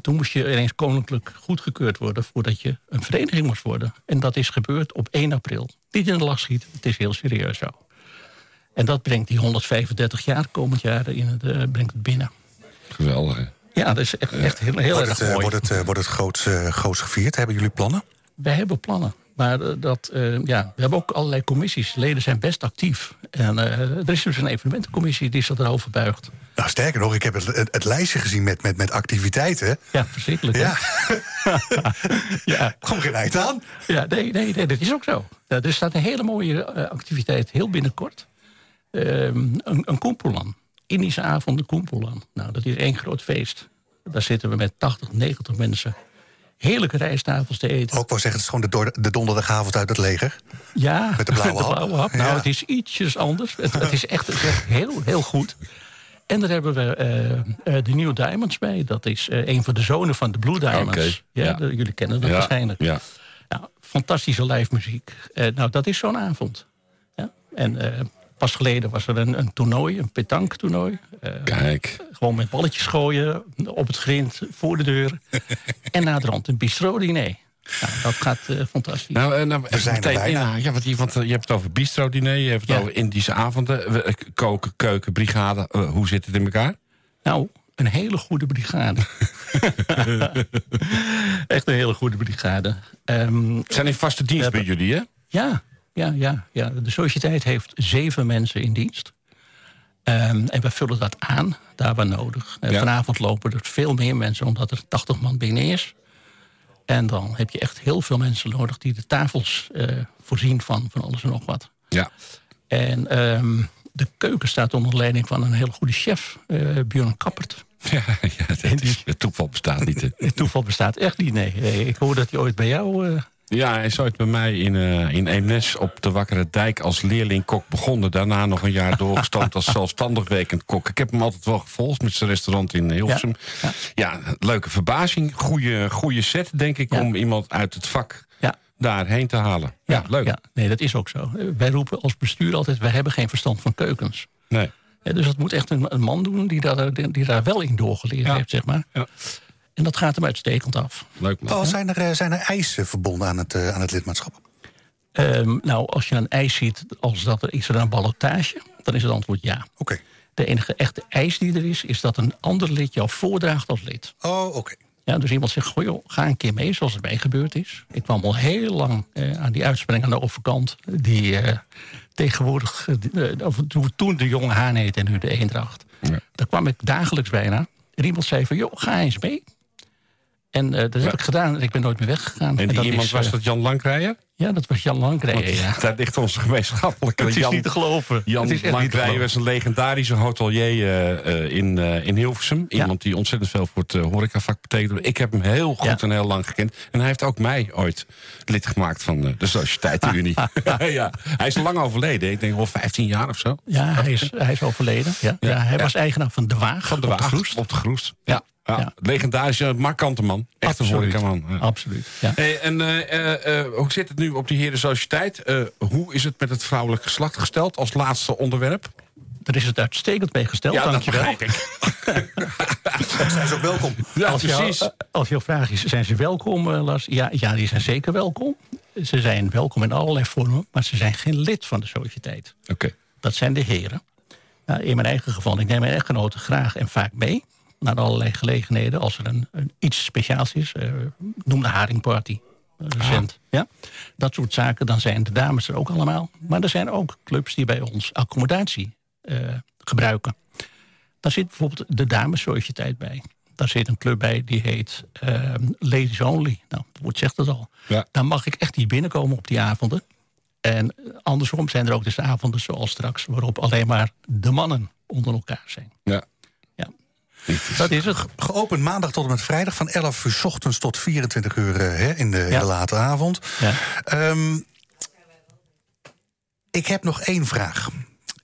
[SPEAKER 5] toen moest je ineens koninklijk goedgekeurd worden... voordat je een vereniging moest worden. En dat is gebeurd op 1 april. Niet in de lach schieten, het is heel serieus zo. En dat brengt die 135 jaar komend jaar in het, eh, brengt het binnen.
[SPEAKER 2] Geweldig, hè?
[SPEAKER 5] Ja, dat is echt, echt heel, heel
[SPEAKER 1] wordt
[SPEAKER 5] erg
[SPEAKER 1] het, eh,
[SPEAKER 5] mooi.
[SPEAKER 1] wordt het, eh, wordt het groots, eh, groots gevierd? Hebben jullie plannen?
[SPEAKER 5] Wij hebben plannen. Maar dat, eh, ja, we hebben ook allerlei commissies. Leden zijn best actief. En eh, er is dus een evenementencommissie die zich erover buigt.
[SPEAKER 1] Nou, sterker nog, ik heb het, het, het lijstje gezien met, met, met activiteiten.
[SPEAKER 5] Ja, verschrikkelijk.
[SPEAKER 1] Ja,
[SPEAKER 5] ja.
[SPEAKER 1] kom geen eind aan.
[SPEAKER 5] Ja, nee, nee, nee, dat is ook zo. Ja, er staat een hele mooie activiteit heel binnenkort. Ehm, een, een Koempoelan. Indische avond de Koempoelan. Nou, dat is één groot feest. Daar zitten we met 80, 90 mensen. Heerlijke rijsttafels te eten.
[SPEAKER 1] Ook wel zeggen, het is gewoon de, de donderdagavond uit het leger.
[SPEAKER 5] Ja,
[SPEAKER 1] Met de blauwe hap.
[SPEAKER 5] Nou,
[SPEAKER 1] Ja.
[SPEAKER 5] het is ietsjes anders. Het, het is echt, het is echt heel, heel goed. En daar hebben we eh, eh, de New Diamonds bij. Dat is eh, een van de zonen van de Blue Diamonds.
[SPEAKER 2] Oké,
[SPEAKER 5] ja,
[SPEAKER 2] ja.
[SPEAKER 5] de- jullie kennen dat
[SPEAKER 2] Ja,
[SPEAKER 5] waarschijnlijk.
[SPEAKER 2] ja.
[SPEAKER 5] Nou, fantastische live muziek. Eh, nou, dat is zo'n avond. Ja? En eh, pas geleden was er een, een toernooi, een petanque-toernooi. Eh,
[SPEAKER 2] Kijk.
[SPEAKER 5] gewoon met balletjes gooien op het grind, voor de deur. en naderhand een bistro-diner. Nou, dat gaat eh, fantastisch.
[SPEAKER 2] Nou, eh, nou,
[SPEAKER 1] zijn er
[SPEAKER 2] meteen, ja, ja, want, je, want je hebt het over bistro-diner, je hebt het
[SPEAKER 5] Ja.
[SPEAKER 2] over Indische avonden, we- koken, keuken, brigade. Hoe zit het in elkaar?
[SPEAKER 5] Nou, een hele goede brigade. Echt een hele goede brigade. Ehm,
[SPEAKER 2] zijn in vaste dienst bij jullie, hè?
[SPEAKER 5] ja, ja, ja, ja. De sociëteit heeft zeven mensen in dienst. Ehm, en we vullen dat aan, daar waar nodig. Eh,
[SPEAKER 2] Ja.
[SPEAKER 5] Vanavond lopen er veel meer mensen, omdat er 80 man binnen is. En dan heb je echt heel veel mensen nodig die de tafels eh, voorzien van, van alles en nog wat.
[SPEAKER 2] Ja.
[SPEAKER 5] En ehm, de keuken staat onder leiding van een hele goede chef, eh Björn Kappert.
[SPEAKER 2] Ja, ja dat is, het toeval bestaat niet. hè.
[SPEAKER 5] Het toeval bestaat echt niet, nee. Ik hoor dat hij ooit bij jou...
[SPEAKER 2] Ja, hij is ooit bij mij in, eh in Eemnes op de Wakkere Dijk als leerling-kok begonnen. Daarna nog een jaar doorgestoomd als zelfstandig werkend kok. Ik heb hem altijd wel gevolgd met zijn restaurant in Hilversum. Ja,
[SPEAKER 5] Ja.
[SPEAKER 2] leuke verbazing. Goede, goede set, denk ik,
[SPEAKER 5] Ja.
[SPEAKER 2] om iemand uit het vak
[SPEAKER 5] ja,
[SPEAKER 2] daarheen te halen. Ja, leuk.
[SPEAKER 5] Ja, nee, dat is ook zo. Wij roepen als bestuur altijd, wij hebben geen verstand van keukens.
[SPEAKER 2] Nee.
[SPEAKER 5] Dus dat moet echt een, een man doen die daar, die daar wel in doorgeleerd heeft, zeg maar.
[SPEAKER 2] Ja.
[SPEAKER 5] En dat gaat hem uitstekend af.
[SPEAKER 2] Leuk man.
[SPEAKER 1] Oh, zijn, er, eh, zijn er eisen verbonden aan het, eh, aan het lidmaatschap?
[SPEAKER 5] Ehm, nou, als je een eis ziet als dat er is er een ballotage, dan is het antwoord ja.
[SPEAKER 1] Oké.
[SPEAKER 5] De enige echte eis die er is, is dat een ander lid jou voordraagt als lid.
[SPEAKER 1] Oh, oké.
[SPEAKER 5] Ja, dus iemand zegt, goh joh, ga een keer mee zoals het mij gebeurd is. Ik kwam al heel lang eh, aan die uitspraak aan de overkant... die eh, tegenwoordig, eh, of toen- de jonge Haan heette en nu de Eendracht.
[SPEAKER 2] Ja.
[SPEAKER 5] Daar kwam ik dagelijks bijna. En iemand zei van, joh, ga eens mee. En eh, dat heb
[SPEAKER 2] Ja.
[SPEAKER 5] ik gedaan en ik ben nooit meer weggegaan.
[SPEAKER 2] En die iemand
[SPEAKER 5] is,
[SPEAKER 2] was
[SPEAKER 5] eh,
[SPEAKER 2] dat Jan Lankrijer?
[SPEAKER 5] Ja, dat was Jan Lankrijger, ja.
[SPEAKER 2] Daar ligt onze gemeenschappelijke
[SPEAKER 5] Het is
[SPEAKER 2] Jan,
[SPEAKER 5] niet te geloven.
[SPEAKER 2] Jan
[SPEAKER 5] geloven.
[SPEAKER 2] was een legendarische hotelier eh, eh, in, eh, in Hilversum. Iemand die ontzettend veel voor het uh, horecavak betekende. Ik heb hem heel goed
[SPEAKER 5] Ja.
[SPEAKER 2] en heel lang gekend. En hij heeft ook mij ooit lid gemaakt van de Sociëteitenunie. ja, hij is lang overleden. Ik denk wel 15 jaar of zo.
[SPEAKER 5] Ja, hij is, hij is overleden. Ja. Ja, hij
[SPEAKER 2] ja.
[SPEAKER 5] was eigenaar van De Waag.
[SPEAKER 2] Van de
[SPEAKER 5] op
[SPEAKER 2] Waag.
[SPEAKER 5] Groest.
[SPEAKER 2] Op de Groest. Ja. Ja.
[SPEAKER 5] Ja.
[SPEAKER 2] Legendarische, markante man. Echt een. Ja.
[SPEAKER 5] Absoluut, ja.
[SPEAKER 2] Hey, en eh, eh, eh, hoe zit het nu op die heren sociëteit? Eh, hoe is het met het vrouwelijk geslacht gesteld als laatste onderwerp?
[SPEAKER 5] Daar is het uitstekend mee gesteld, dankjewel.
[SPEAKER 2] dat begrijp ik.
[SPEAKER 1] Zijn ze ook welkom?
[SPEAKER 2] Ja,
[SPEAKER 5] als, jou-
[SPEAKER 2] precies.
[SPEAKER 5] als jouw vraag is, zijn ze welkom, Lars? Ja, ja, die zijn zeker welkom. Ze zijn welkom in allerlei vormen, maar ze zijn geen lid van de sociëteit.
[SPEAKER 2] Oké.
[SPEAKER 5] Dat zijn de heren. Nou, in mijn eigen geval, ik neem mijn echtgenoten graag en vaak mee... naar allerlei gelegenheden, als er een, een iets speciaals is. eh, noem de haringparty, eh, recent. Ja? Dat soort zaken, dan zijn de dames er ook allemaal. Maar er zijn ook clubs die bij ons accommodatie eh, gebruiken. Daar zit bijvoorbeeld de damessociëteit bij. Daar zit een club bij die heet eh, Ladies Only. Nou, het woord zegt het al.
[SPEAKER 2] Ja.
[SPEAKER 5] Dan mag ik echt niet binnenkomen op die avonden. En andersom zijn er ook dus avonden zoals straks... waarop alleen maar de mannen onder elkaar zijn.
[SPEAKER 2] Ja.
[SPEAKER 5] Dat is het.
[SPEAKER 1] Geopend maandag tot en met vrijdag van 11 uur 's ochtends tot 24 uur eh, hè, in, de, in
[SPEAKER 5] Ja.
[SPEAKER 1] de late avond.
[SPEAKER 5] Ja.
[SPEAKER 1] Ehm, ik heb nog één vraag.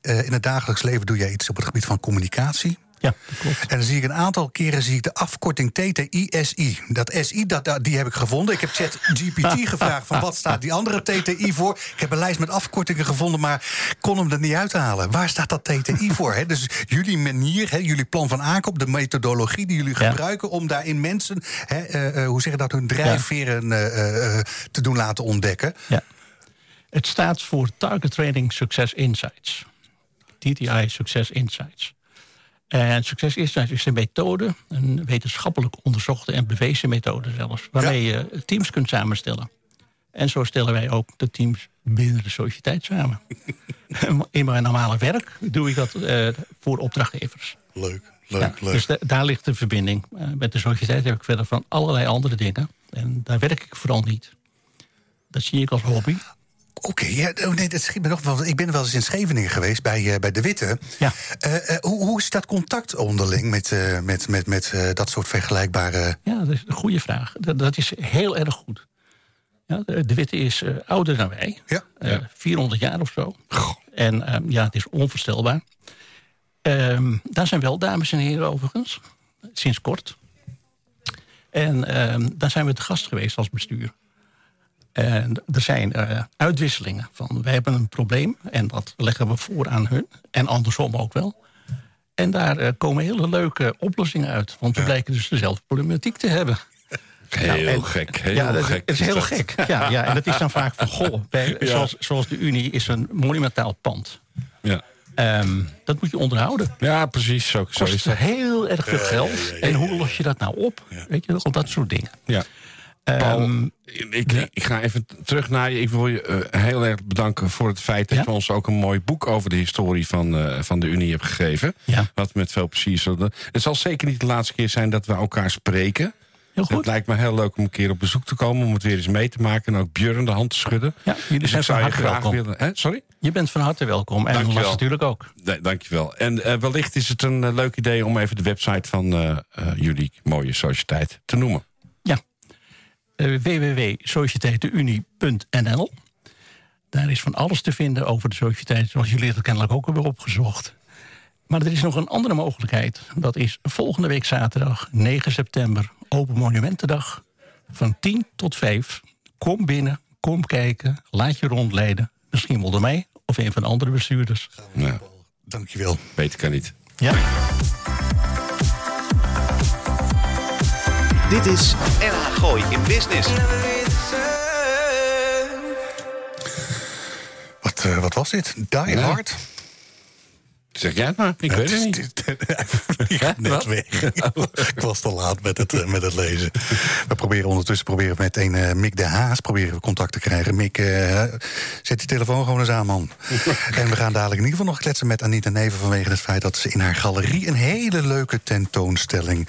[SPEAKER 1] Eh, in het dagelijks leven doe jij iets op het gebied van communicatie.
[SPEAKER 5] Ja, klopt.
[SPEAKER 1] En dan zie ik een aantal keren zie ik de afkorting TTI-SI. Dat SI, dat, die heb ik gevonden. Ik heb ChatGPT gevraagd van wat staat die andere TTI voor. Ik heb een lijst met afkortingen gevonden, maar kon hem er niet uithalen. Waar staat dat TTI voor? Dus jullie manier, jullie plan van aankoop, de methodologie die jullie
[SPEAKER 5] Ja.
[SPEAKER 1] gebruiken om daarin mensen, eh, eh, hoe zeg je dat, hun drijfveren eh, te doen laten ontdekken.
[SPEAKER 5] Ja. Het staat voor Target Trading Success Insights. TTI Success Insights. En succes is, een methode, een wetenschappelijk onderzochte en bewezen methode zelfs, waarmee je teams kunt samenstellen. En zo stellen wij ook de teams binnen de sociëteit samen. In mijn normale werk doe ik dat uh, voor opdrachtgevers.
[SPEAKER 1] Leuk, leuk,
[SPEAKER 5] Ja,
[SPEAKER 1] leuk.
[SPEAKER 5] dus da- daar ligt de verbinding. Uh, met de sociëteit heb ik verder van allerlei andere dingen. En daar werk ik vooral niet. Dat zie ik als hobby.
[SPEAKER 1] Oké, ja, oh nee, dat schiet me nog wel. Ik ben wel eens in Scheveningen geweest bij, eh, bij De Witte.
[SPEAKER 5] Ja.
[SPEAKER 1] Eh, eh, hoe, hoe is dat contact onderling met, met, met, met dat soort vergelijkbare.
[SPEAKER 5] Ja, dat is een goede vraag. Dat, dat is heel erg goed. Ja, de, Witte is ouder dan wij.
[SPEAKER 1] Ja.
[SPEAKER 5] Eh, 400 jaar of zo. En ehm, ja, het is onvoorstelbaar. Ehm, daar zijn wel dames en heren overigens. Sinds kort. En ehm, daar zijn we te gast geweest als bestuur. En er zijn eh, uitwisselingen van wij hebben een probleem en dat leggen we voor aan hun. En andersom ook wel. En daar eh, komen hele leuke oplossingen uit. Want we blijken dus dezelfde problematiek te hebben.
[SPEAKER 2] Heel
[SPEAKER 5] en-
[SPEAKER 2] gek, heel
[SPEAKER 5] ja, dat,
[SPEAKER 2] gek.
[SPEAKER 5] Het is heel
[SPEAKER 2] dat.
[SPEAKER 5] gek. Ja, ja, en dat is dan vaak van, goh,
[SPEAKER 2] Ja.
[SPEAKER 5] zoals, zoals de Unie is een monumentaal pand.
[SPEAKER 2] Ja.
[SPEAKER 5] Ehm, dat moet je onderhouden.
[SPEAKER 2] ja, precies. Zo, zo is
[SPEAKER 5] Kost
[SPEAKER 2] dat.
[SPEAKER 5] heel erg veel geld. En hoe los je dat nou op? Weet je, al dat soort dingen.
[SPEAKER 2] Ja.
[SPEAKER 5] Ehm,
[SPEAKER 2] Paul, ik, ik ga even terug naar je. Ik wil je eh, heel erg bedanken voor het feit dat
[SPEAKER 5] Ja?
[SPEAKER 2] je ons ook een mooi boek over de historie van, eh, van de Unie hebt gegeven.
[SPEAKER 5] Ja.
[SPEAKER 2] Wat met veel plezier zullen. Het zal zeker niet de laatste keer zijn dat we elkaar spreken.
[SPEAKER 5] heel
[SPEAKER 2] Het lijkt me heel leuk om een keer op bezoek te komen, om het weer eens mee te maken en ook Björn de hand te schudden.
[SPEAKER 5] Ja, jullie
[SPEAKER 2] dus
[SPEAKER 5] zijn
[SPEAKER 2] ik zou
[SPEAKER 5] van harte
[SPEAKER 2] graag
[SPEAKER 5] welkom.
[SPEAKER 2] willen. Hè? Sorry?
[SPEAKER 5] Je bent van harte welkom. En
[SPEAKER 2] Dankjewel.
[SPEAKER 5] Lars natuurlijk ook.
[SPEAKER 2] Nee, dankjewel. En eh, wellicht is het een leuk idee om even de website van jullie mooie sociëteit te noemen.
[SPEAKER 5] Ja. Uh, www.sociëteitenunie.nl Daar is van alles te vinden over de sociëteit, zoals jullie het kennelijk ook hebben opgezocht. Maar er is nog een andere mogelijkheid. Dat is volgende week zaterdag, 9 september, Open Monumentendag. Van 10 tot 5. Kom binnen, kom kijken, laat je rondleiden. Misschien wel door mij of een van de andere bestuurders.
[SPEAKER 2] Nou,
[SPEAKER 1] Dankjewel.
[SPEAKER 2] beter kan niet.
[SPEAKER 5] Ja.
[SPEAKER 4] Dit is NH Gooi in Business.
[SPEAKER 1] Wat, eh, wat was dit? Die
[SPEAKER 2] Ja.
[SPEAKER 1] Hard?
[SPEAKER 2] Zeg jij het maar, ik weet het niet.
[SPEAKER 1] Net weg. ik was te laat met het, eh, met het lezen. We proberen ondertussen proberen met een eh, Mick de Haas proberen we contact te krijgen. Mick, eh, zet die telefoon gewoon eens aan, man. en we gaan dadelijk in ieder geval nog kletsen met Anita Neven... vanwege het feit dat ze in haar galerie een hele leuke tentoonstelling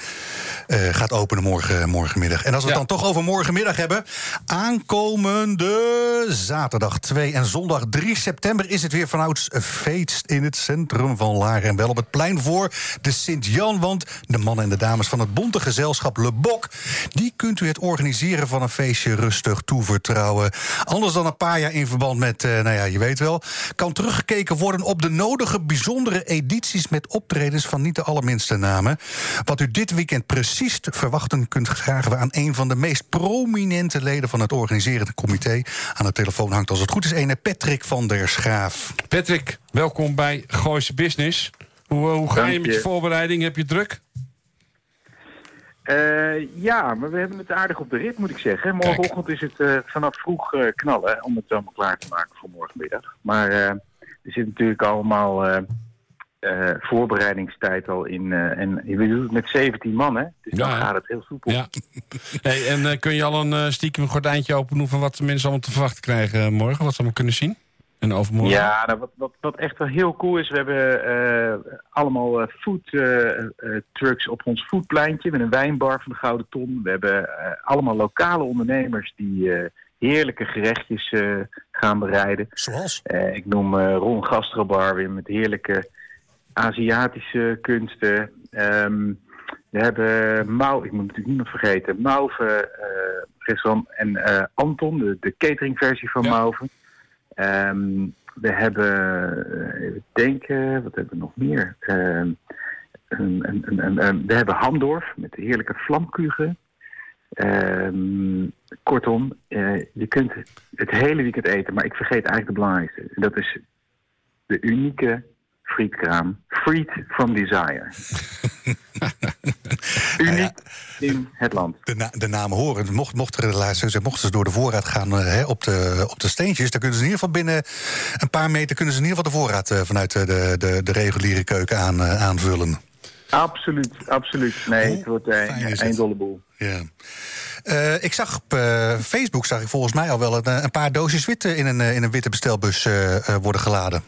[SPEAKER 1] gaat openen morgen, morgenmiddag. En als we het
[SPEAKER 2] Ja.
[SPEAKER 1] dan toch over morgenmiddag hebben... aankomende zaterdag 2 en zondag 3 september... is het weer vanouds feest in het centrum van Laren. En wel op het plein voor de Sint-Jan. Want de mannen en de dames van het bonte gezelschap Le Bok... die kunt u het organiseren van een feestje rustig toevertrouwen. Anders dan een paar jaar in verband met, eh, nou ja, je weet wel... kan teruggekeken worden op de nodige bijzondere edities... met optredens van niet de allerminste namen. Wat u dit weekend precies te verwachten kunt... vragen we aan een van de meest prominente leden... van het organiserende comité. Aan de telefoon hangt als het goed is ene Patrick van der Schaaf.
[SPEAKER 2] Patrick, welkom bij Gooise Business. Hoe, eh, hoe ga je met je voorbereiding? Heb je druk?
[SPEAKER 6] Eh, ja, maar we hebben het aardig op de rit, moet ik zeggen. Morgenochtend is het eh, vanaf vroeg knallen om het allemaal klaar te maken voor morgenmiddag. Maar er zit natuurlijk allemaal voorbereidingstijd al in. en we doen het met 17 man, hè? Dus
[SPEAKER 2] Ja,
[SPEAKER 6] dan gaat het heel soepel.
[SPEAKER 2] Ja. Hey, en kun je al een stiekem gordijntje open doen... van wat de mensen allemaal te verwachten krijgen morgen? Wat ze allemaal kunnen zien? En overmorgen?
[SPEAKER 6] Ja, nou, wat, wat, wat echt wel heel cool is, we hebben eh, allemaal eh, food eh, eh, trucks op ons foodpleintje met een wijnbar van de Gouden Ton. We hebben eh, allemaal lokale ondernemers die eh, heerlijke gerechtjes eh, gaan bereiden.
[SPEAKER 1] Zoals?
[SPEAKER 6] Eh, ik noem eh, Ron Gastrobar weer met heerlijke Aziatische kunsten. Ehm, we hebben Mau, ik moet natuurlijk niemand vergeten, Mauve eh, restaurant en eh, Anton, de, de cateringversie van
[SPEAKER 2] Ja.
[SPEAKER 6] Mauve. Ehm, we hebben, eh, even denken, wat hebben we nog meer? Ehm, een, een, een, we hebben Hamdorf met de heerlijke vlamkugen. Ehm, kortom, eh, je kunt het hele weekend eten, maar ik vergeet eigenlijk het belangrijkste. Dat is de unieke frietkraam. Friet from Desire. Uniek in het land.
[SPEAKER 1] de, na- de naam horen. Mocht, mocht er mochten ze door de voorraad gaan eh, hè, op, de, op de steentjes, dan kunnen ze in ieder geval binnen een paar meter kunnen ze in ieder geval de voorraad eh, vanuit eh, de, de, de reguliere keuken aan, aanvullen.
[SPEAKER 6] Absoluut, absoluut. Nee,
[SPEAKER 1] Hoe
[SPEAKER 6] het wordt een, een
[SPEAKER 1] het?
[SPEAKER 6] dolle boel.
[SPEAKER 1] Ja. Ik zag op Facebook zag ik volgens mij al wel een, een paar doosjes witte in een, in een witte bestelbus worden geladen.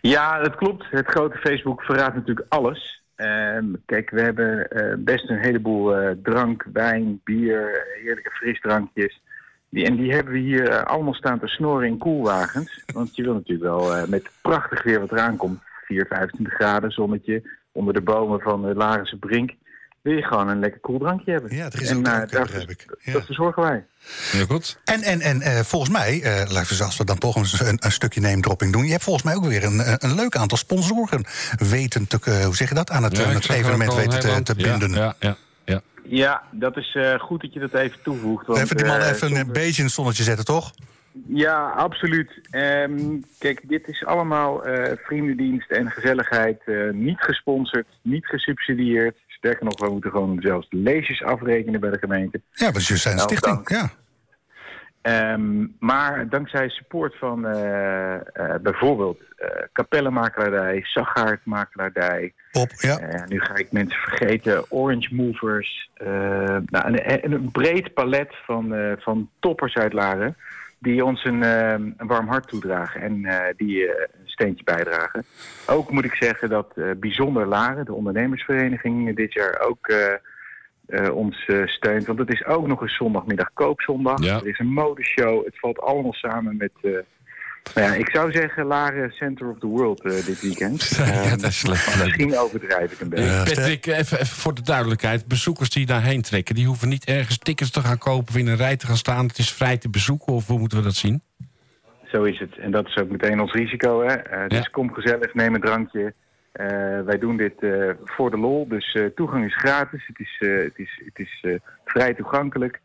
[SPEAKER 6] Ja, dat klopt. Het grote Facebook verraadt natuurlijk alles. Ehm, kijk, we hebben eh, best een heleboel eh, drank, wijn, bier, heerlijke frisdrankjes. Die, en die hebben we hier eh, allemaal staan te snoren in koelwagens. Want je wil natuurlijk wel met prachtig weer wat eraan komt. 4, 25 graden, zonnetje, onder de bomen van de Larense Brink. Wil je gewoon een lekker koel drankje hebben.
[SPEAKER 1] Ja, er is
[SPEAKER 6] en,
[SPEAKER 1] ook
[SPEAKER 6] eh,
[SPEAKER 1] drank,
[SPEAKER 6] daar-
[SPEAKER 1] begrijp ik. Ja.
[SPEAKER 6] Dat verzorgen wij.
[SPEAKER 2] Heel goed.
[SPEAKER 1] En, en, en eh, volgens mij, eh laten we als we dan toch eens een, een stukje name dropping doen. Je hebt volgens mij ook weer een, een- een leuk aantal sponsoren weten te, eh, hoe zeg je dat, aan het,
[SPEAKER 2] Ja,
[SPEAKER 1] evenement weten te, binden.
[SPEAKER 2] Ja, ja, ja.
[SPEAKER 6] Ja, dat is eh, goed dat je dat even toevoegt. Want,
[SPEAKER 1] even die man
[SPEAKER 6] eh,
[SPEAKER 1] even een beetje in het zonnetje zetten, toch?
[SPEAKER 6] Ja, absoluut. Ehm, kijk, dit is allemaal eh, vriendendienst en gezelligheid. eh, niet gesponsord, niet gesubsidieerd. Sterker nog, we moeten gewoon zelfs leesjes afrekenen bij de gemeente.
[SPEAKER 1] Ja, we zijn een
[SPEAKER 6] Nou,
[SPEAKER 1] stichting. Ja.
[SPEAKER 6] Ehm, maar dankzij support van eh, eh, bijvoorbeeld eh kapellenmakelaardij, Saggaardmakelaardij...
[SPEAKER 1] Op, ja.
[SPEAKER 6] Nu ga ik mensen vergeten. Orange Movers. nou, een, en een breed palet van, van toppers uit Laren. Die ons een, eh, een warm hart toedragen. En eh, die eh, een steentje bijdragen. Ook moet ik zeggen dat Bijzonder Laren, de ondernemersvereniging, dit jaar ook ons steunt. Want het is ook nog een zondagmiddag koopzondag.
[SPEAKER 2] Ja.
[SPEAKER 6] Er is een modeshow. Het valt allemaal samen met... nou ja, ik zou zeggen Laren Center of the World eh, dit weekend.
[SPEAKER 2] Ja,
[SPEAKER 6] Ehm,
[SPEAKER 2] dat is leuk.
[SPEAKER 6] maar misschien overdrijf ik een beetje.
[SPEAKER 1] Ja,
[SPEAKER 2] Patrick, even, even voor de duidelijkheid. Bezoekers die daarheen trekken, die hoeven niet ergens tickets te gaan kopen of in een rij te gaan staan. Het is vrij te bezoeken, of hoe moeten we dat zien?
[SPEAKER 6] Zo is het. En dat is ook meteen ons risico. Hè? Eh, dus
[SPEAKER 2] Ja.
[SPEAKER 6] kom gezellig, neem een drankje. Eh, wij doen dit eh, voor de lol. Dus eh, toegang is gratis. Het is, eh, het is, het is eh, vrij toegankelijk.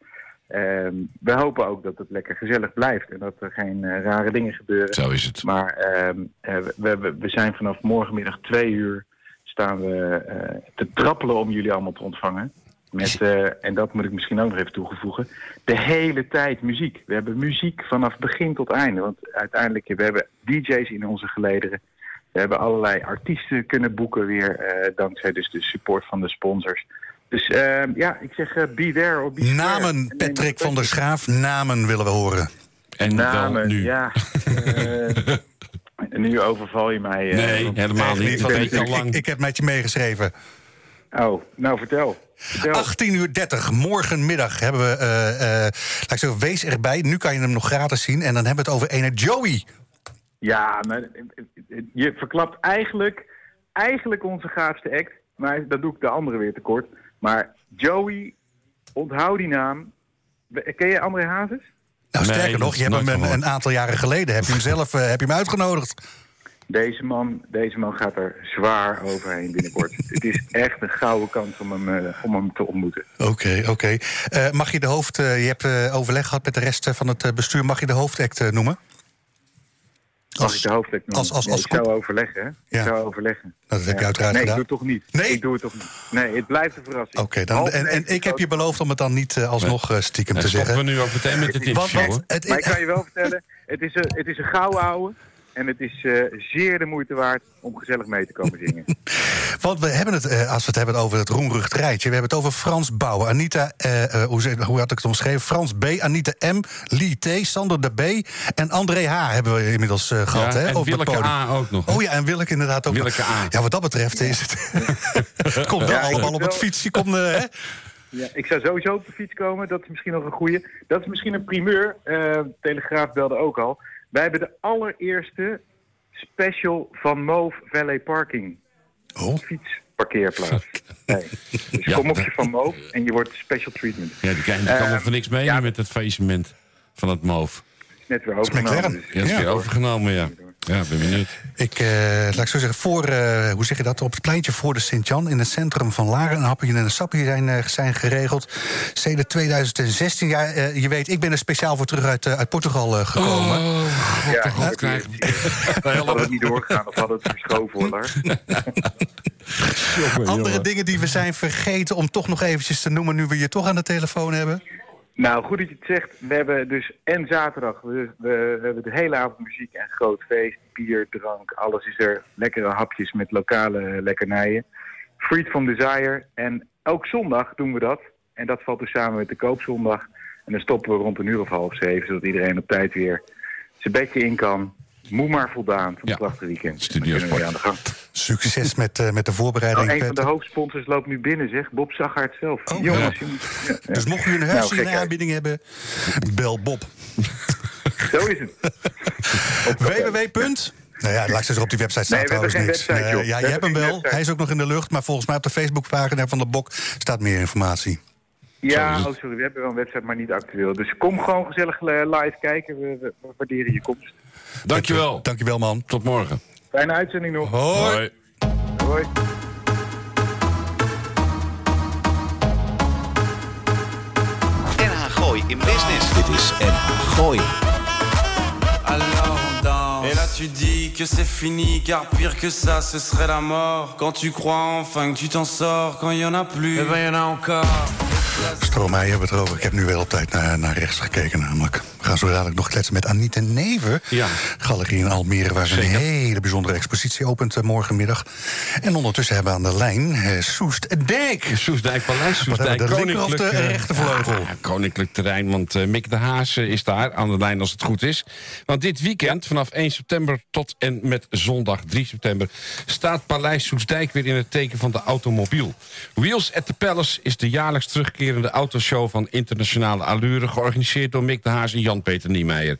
[SPEAKER 6] Ehm, we hopen ook dat het lekker gezellig blijft. En dat er geen eh, rare dingen gebeuren.
[SPEAKER 2] Zo is het.
[SPEAKER 6] Maar ehm, eh, we, we, zijn vanaf morgenmiddag twee uur staan we eh, te trappelen om jullie allemaal te ontvangen. Met, en dat moet ik misschien ook nog even toegevoegen, de hele tijd muziek. We hebben muziek vanaf begin tot einde. Want uiteindelijk, we hebben DJ's in onze gelederen. We hebben allerlei artiesten kunnen boeken weer, dankzij dus de support van de sponsors. Dus ehm, ja, ik zeg eh, be there or be square.
[SPEAKER 1] Namen, Patrick van der Schaaf, namen willen we horen.
[SPEAKER 2] En
[SPEAKER 6] Namen,
[SPEAKER 2] nu.
[SPEAKER 6] ja. Eh, nu overval je mij. eh,
[SPEAKER 2] Nee, helemaal niet.
[SPEAKER 1] ik,
[SPEAKER 2] al
[SPEAKER 1] ik,
[SPEAKER 2] lang.
[SPEAKER 1] ik heb met je meegeschreven.
[SPEAKER 6] Oh, nou vertel. vertel.
[SPEAKER 1] 18 uur 30, morgenmiddag hebben we, eh, eh, laat ik zeggen, wees erbij. Nu kan je hem nog gratis zien. En dan hebben we het over ene Joey.
[SPEAKER 6] Ja, maar je verklapt eigenlijk, eigenlijk onze gaafste act. Maar dat doe ik de andere weer tekort. Maar Joey, onthoud die naam. Ken je André Hazes?
[SPEAKER 1] Nou,
[SPEAKER 2] Nee,
[SPEAKER 1] sterker nog, je hebt hem een, aantal jaren geleden, heb je hem zelf eh, heb je hem uitgenodigd.
[SPEAKER 6] Deze man, deze man gaat er zwaar overheen binnenkort. Het is echt een gouden kans om hem, eh, om hem te ontmoeten.
[SPEAKER 1] Oké, oké. Eh, mag je de hoofd, je hebt eh, overleg gehad met de rest van het bestuur, mag je de hoofdact eh, noemen?
[SPEAKER 6] Als ik de hoofdlek noem.
[SPEAKER 1] als- als-
[SPEAKER 6] Nee,
[SPEAKER 1] als
[SPEAKER 6] ik zou overleggen, hè?
[SPEAKER 1] Ja.
[SPEAKER 6] Ik zou overleggen.
[SPEAKER 1] dat heb je uiteraard
[SPEAKER 6] nee,
[SPEAKER 1] gedaan.
[SPEAKER 6] ik doe het toch niet.
[SPEAKER 1] Nee?
[SPEAKER 6] Ik doe het toch niet. Nee, het blijft een verrassing.
[SPEAKER 1] Oké, dan
[SPEAKER 6] Half
[SPEAKER 1] en, en ik heb je beloofd om het dan niet eh, alsnog eh, stiekem te
[SPEAKER 2] stoppen
[SPEAKER 1] zeggen.
[SPEAKER 2] we nu ook meteen met
[SPEAKER 1] Want, want
[SPEAKER 2] hoor.
[SPEAKER 1] het,
[SPEAKER 6] Maar ik kan je wel vertellen, het is een, het is een gouden ouwe. En het is eh, zeer de moeite waard om gezellig mee te komen zingen.
[SPEAKER 1] Want we hebben het, eh, als we het hebben over het roemrucht rijtje... we hebben het over Frans Bouwen, Anita, eh, eh, hoe, ze- hoe had ik het omschreven? Frans B, Anita M, Lee T, Sander de B... en André H hebben we inmiddels eh, gehad.
[SPEAKER 2] Ja,
[SPEAKER 1] hè,
[SPEAKER 2] en Willeke
[SPEAKER 1] podium.
[SPEAKER 2] A ook nog.
[SPEAKER 1] Oh ja, en Willeke inderdaad ook. nog.
[SPEAKER 2] Willeke A.
[SPEAKER 1] Ja, wat dat betreft is het... het komt wel
[SPEAKER 6] Ja,
[SPEAKER 1] allemaal op het fietsje. Komt, eh, hè?
[SPEAKER 6] Ja, ik zou sowieso op de fiets komen. Dat is misschien nog een goeie. Dat is misschien een primeur. Eh, Telegraaf belde ook al. Wij hebben de allereerste special van Move Valet Parking.
[SPEAKER 1] Oh,
[SPEAKER 6] Fietsparkeerplaats. Nee. Dus
[SPEAKER 2] Ja,
[SPEAKER 6] kom op je van Move en je wordt special treatment.
[SPEAKER 2] Ja, die kan, die kan wel voor niks mee
[SPEAKER 6] ja.
[SPEAKER 2] met het faillissement van het MOVE.
[SPEAKER 6] Net weer overgenomen. Dus,
[SPEAKER 2] Ja, is weer overgenomen, ja. Ja, ben benieuwd.
[SPEAKER 1] ik, eh, laat ik zo zeggen, voor, eh, hoe zeg je dat, op het pleintje voor de Sint-Jan... in het centrum van Laren, een hapje en een sapje zijn, eh, zijn geregeld. Sedert 2016, ja, eh, je weet, ik ben er speciaal voor terug uit, uit Portugal eh, gekomen.
[SPEAKER 2] Oh, god,
[SPEAKER 6] Ja,
[SPEAKER 2] god
[SPEAKER 6] dat-
[SPEAKER 2] krijgen
[SPEAKER 6] hadden we het niet doorgegaan of hadden het verschoven hoor. Lars.
[SPEAKER 1] Andere dingen die we zijn vergeten om toch nog eventjes te noemen... nu we je toch aan de telefoon hebben?
[SPEAKER 6] Nou, goed dat je het zegt. We hebben dus en zaterdag, we, we, we hebben de hele avond muziek en groot feest. Bier, drank, alles is er. Lekkere hapjes met lokale lekkernijen. Freed from Desire. En elk zondag doen we dat. En dat valt dus samen met de koopzondag. En dan stoppen we rond een uur of half zeven, zodat iedereen op tijd weer zijn bedje in kan. Moe maar voldaan van
[SPEAKER 2] Ja.
[SPEAKER 6] het prachtige weekend.
[SPEAKER 2] Studio
[SPEAKER 6] we weer aan de gang.
[SPEAKER 1] Succes met, eh, met de voorbereiding.
[SPEAKER 6] Nou, een van de hoofdsponsors loopt nu binnen, zeg. Bob Zagaert zelf.
[SPEAKER 1] Oh,
[SPEAKER 6] jongens, jongens. Ja, ja.
[SPEAKER 1] Dus mocht u een
[SPEAKER 6] Nou,
[SPEAKER 1] huis in
[SPEAKER 6] gekheid.
[SPEAKER 1] aanbieding hebben, bel Bob.
[SPEAKER 6] Zo is het.
[SPEAKER 1] www. Nou ja, laat ik zeggen, op die website staat
[SPEAKER 6] Nee,
[SPEAKER 1] trouwens
[SPEAKER 6] geen
[SPEAKER 1] niks.
[SPEAKER 6] website,
[SPEAKER 1] Nee,
[SPEAKER 6] joh.
[SPEAKER 1] ja,
[SPEAKER 6] We
[SPEAKER 1] je hebt hem wel.
[SPEAKER 6] website.
[SPEAKER 1] Hij is ook nog in de lucht. Maar volgens mij op de Facebookpagina van de Bok staat meer informatie.
[SPEAKER 6] Ja, oh, sorry, we hebben wel een website, maar niet actueel. Dus kom gewoon gezellig eh, live kijken. We, we- we waarderen je komst.
[SPEAKER 2] Dankjewel.
[SPEAKER 1] Dankjewel, man.
[SPEAKER 2] Tot morgen.
[SPEAKER 6] Fijne uitzending nog.
[SPEAKER 1] Hoi.
[SPEAKER 6] Hoi.
[SPEAKER 4] NH Gooi in Business. Dit is NH Gooi.
[SPEAKER 7] Alors on danse. Et là tu dis que c'est fini, car pire que ça, ce serait la mort. Quand tu crois enfin que tu t'en sors, quand il y en a plus, eh ben y en a encore.
[SPEAKER 1] Stromae hebben we het erover. Ik heb nu wel op tijd naar, naar rechts gekeken namelijk. We gaan zo dadelijk nog kletsen met Anita Neven.
[SPEAKER 2] Ja.
[SPEAKER 1] Galerie in Almere, waar ze een hele bijzondere expositie opent eh, morgenmiddag. En ondertussen hebben we aan de lijn eh, Soest Dijk.
[SPEAKER 2] Paleis,
[SPEAKER 1] de linker of de
[SPEAKER 2] Koninklijk... eh,
[SPEAKER 1] rechtervleugel?
[SPEAKER 2] ja, koninklijk terrein, want eh, Mick de Haas eh, is daar aan de lijn als het goed is. Want dit weekend, vanaf 1 september tot en met zondag 3 september... staat Paleis Soesdijk weer in het teken van de automobiel. Wheels at the Palace is de jaarlijks terugkerende autoshow van internationale allure... georganiseerd door Mick de Haas en Jan-Peter Niemeyer.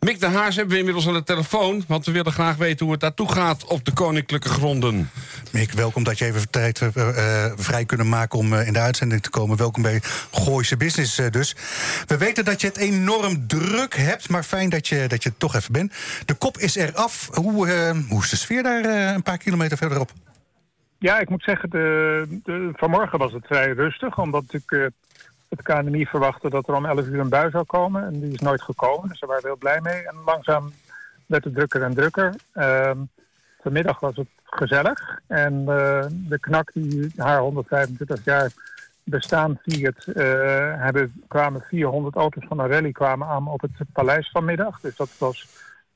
[SPEAKER 2] Mick de Haas hebben we inmiddels aan de telefoon... want we willen graag weten hoe het daartoe gaat op de koninklijke gronden.
[SPEAKER 1] Mick, welkom dat je even tijd eh, eh, vrij kunnen maken om eh, in de uitzending te komen. Welkom bij Gooise Business dus. We weten dat je het enorm druk hebt, maar fijn dat je, dat je toch even bent. De kop is eraf. Hoe, hoe is de sfeer daar een paar kilometer verderop?
[SPEAKER 8] Ja, ik moet zeggen, de, de, vanmorgen was het vrij rustig. Omdat ik eh, het KNMI verwachtte dat er om 11 uur een bui zou komen. En die is nooit gekomen, dus daar waren we heel blij mee. En langzaam werd het drukker en drukker. Ehm, vanmiddag was het gezellig. En eh, de knak die haar 125 jaar bestaan viert... eh, hebben, kwamen 400 auto's van een rally kwamen aan op het paleis vanmiddag. Dus dat was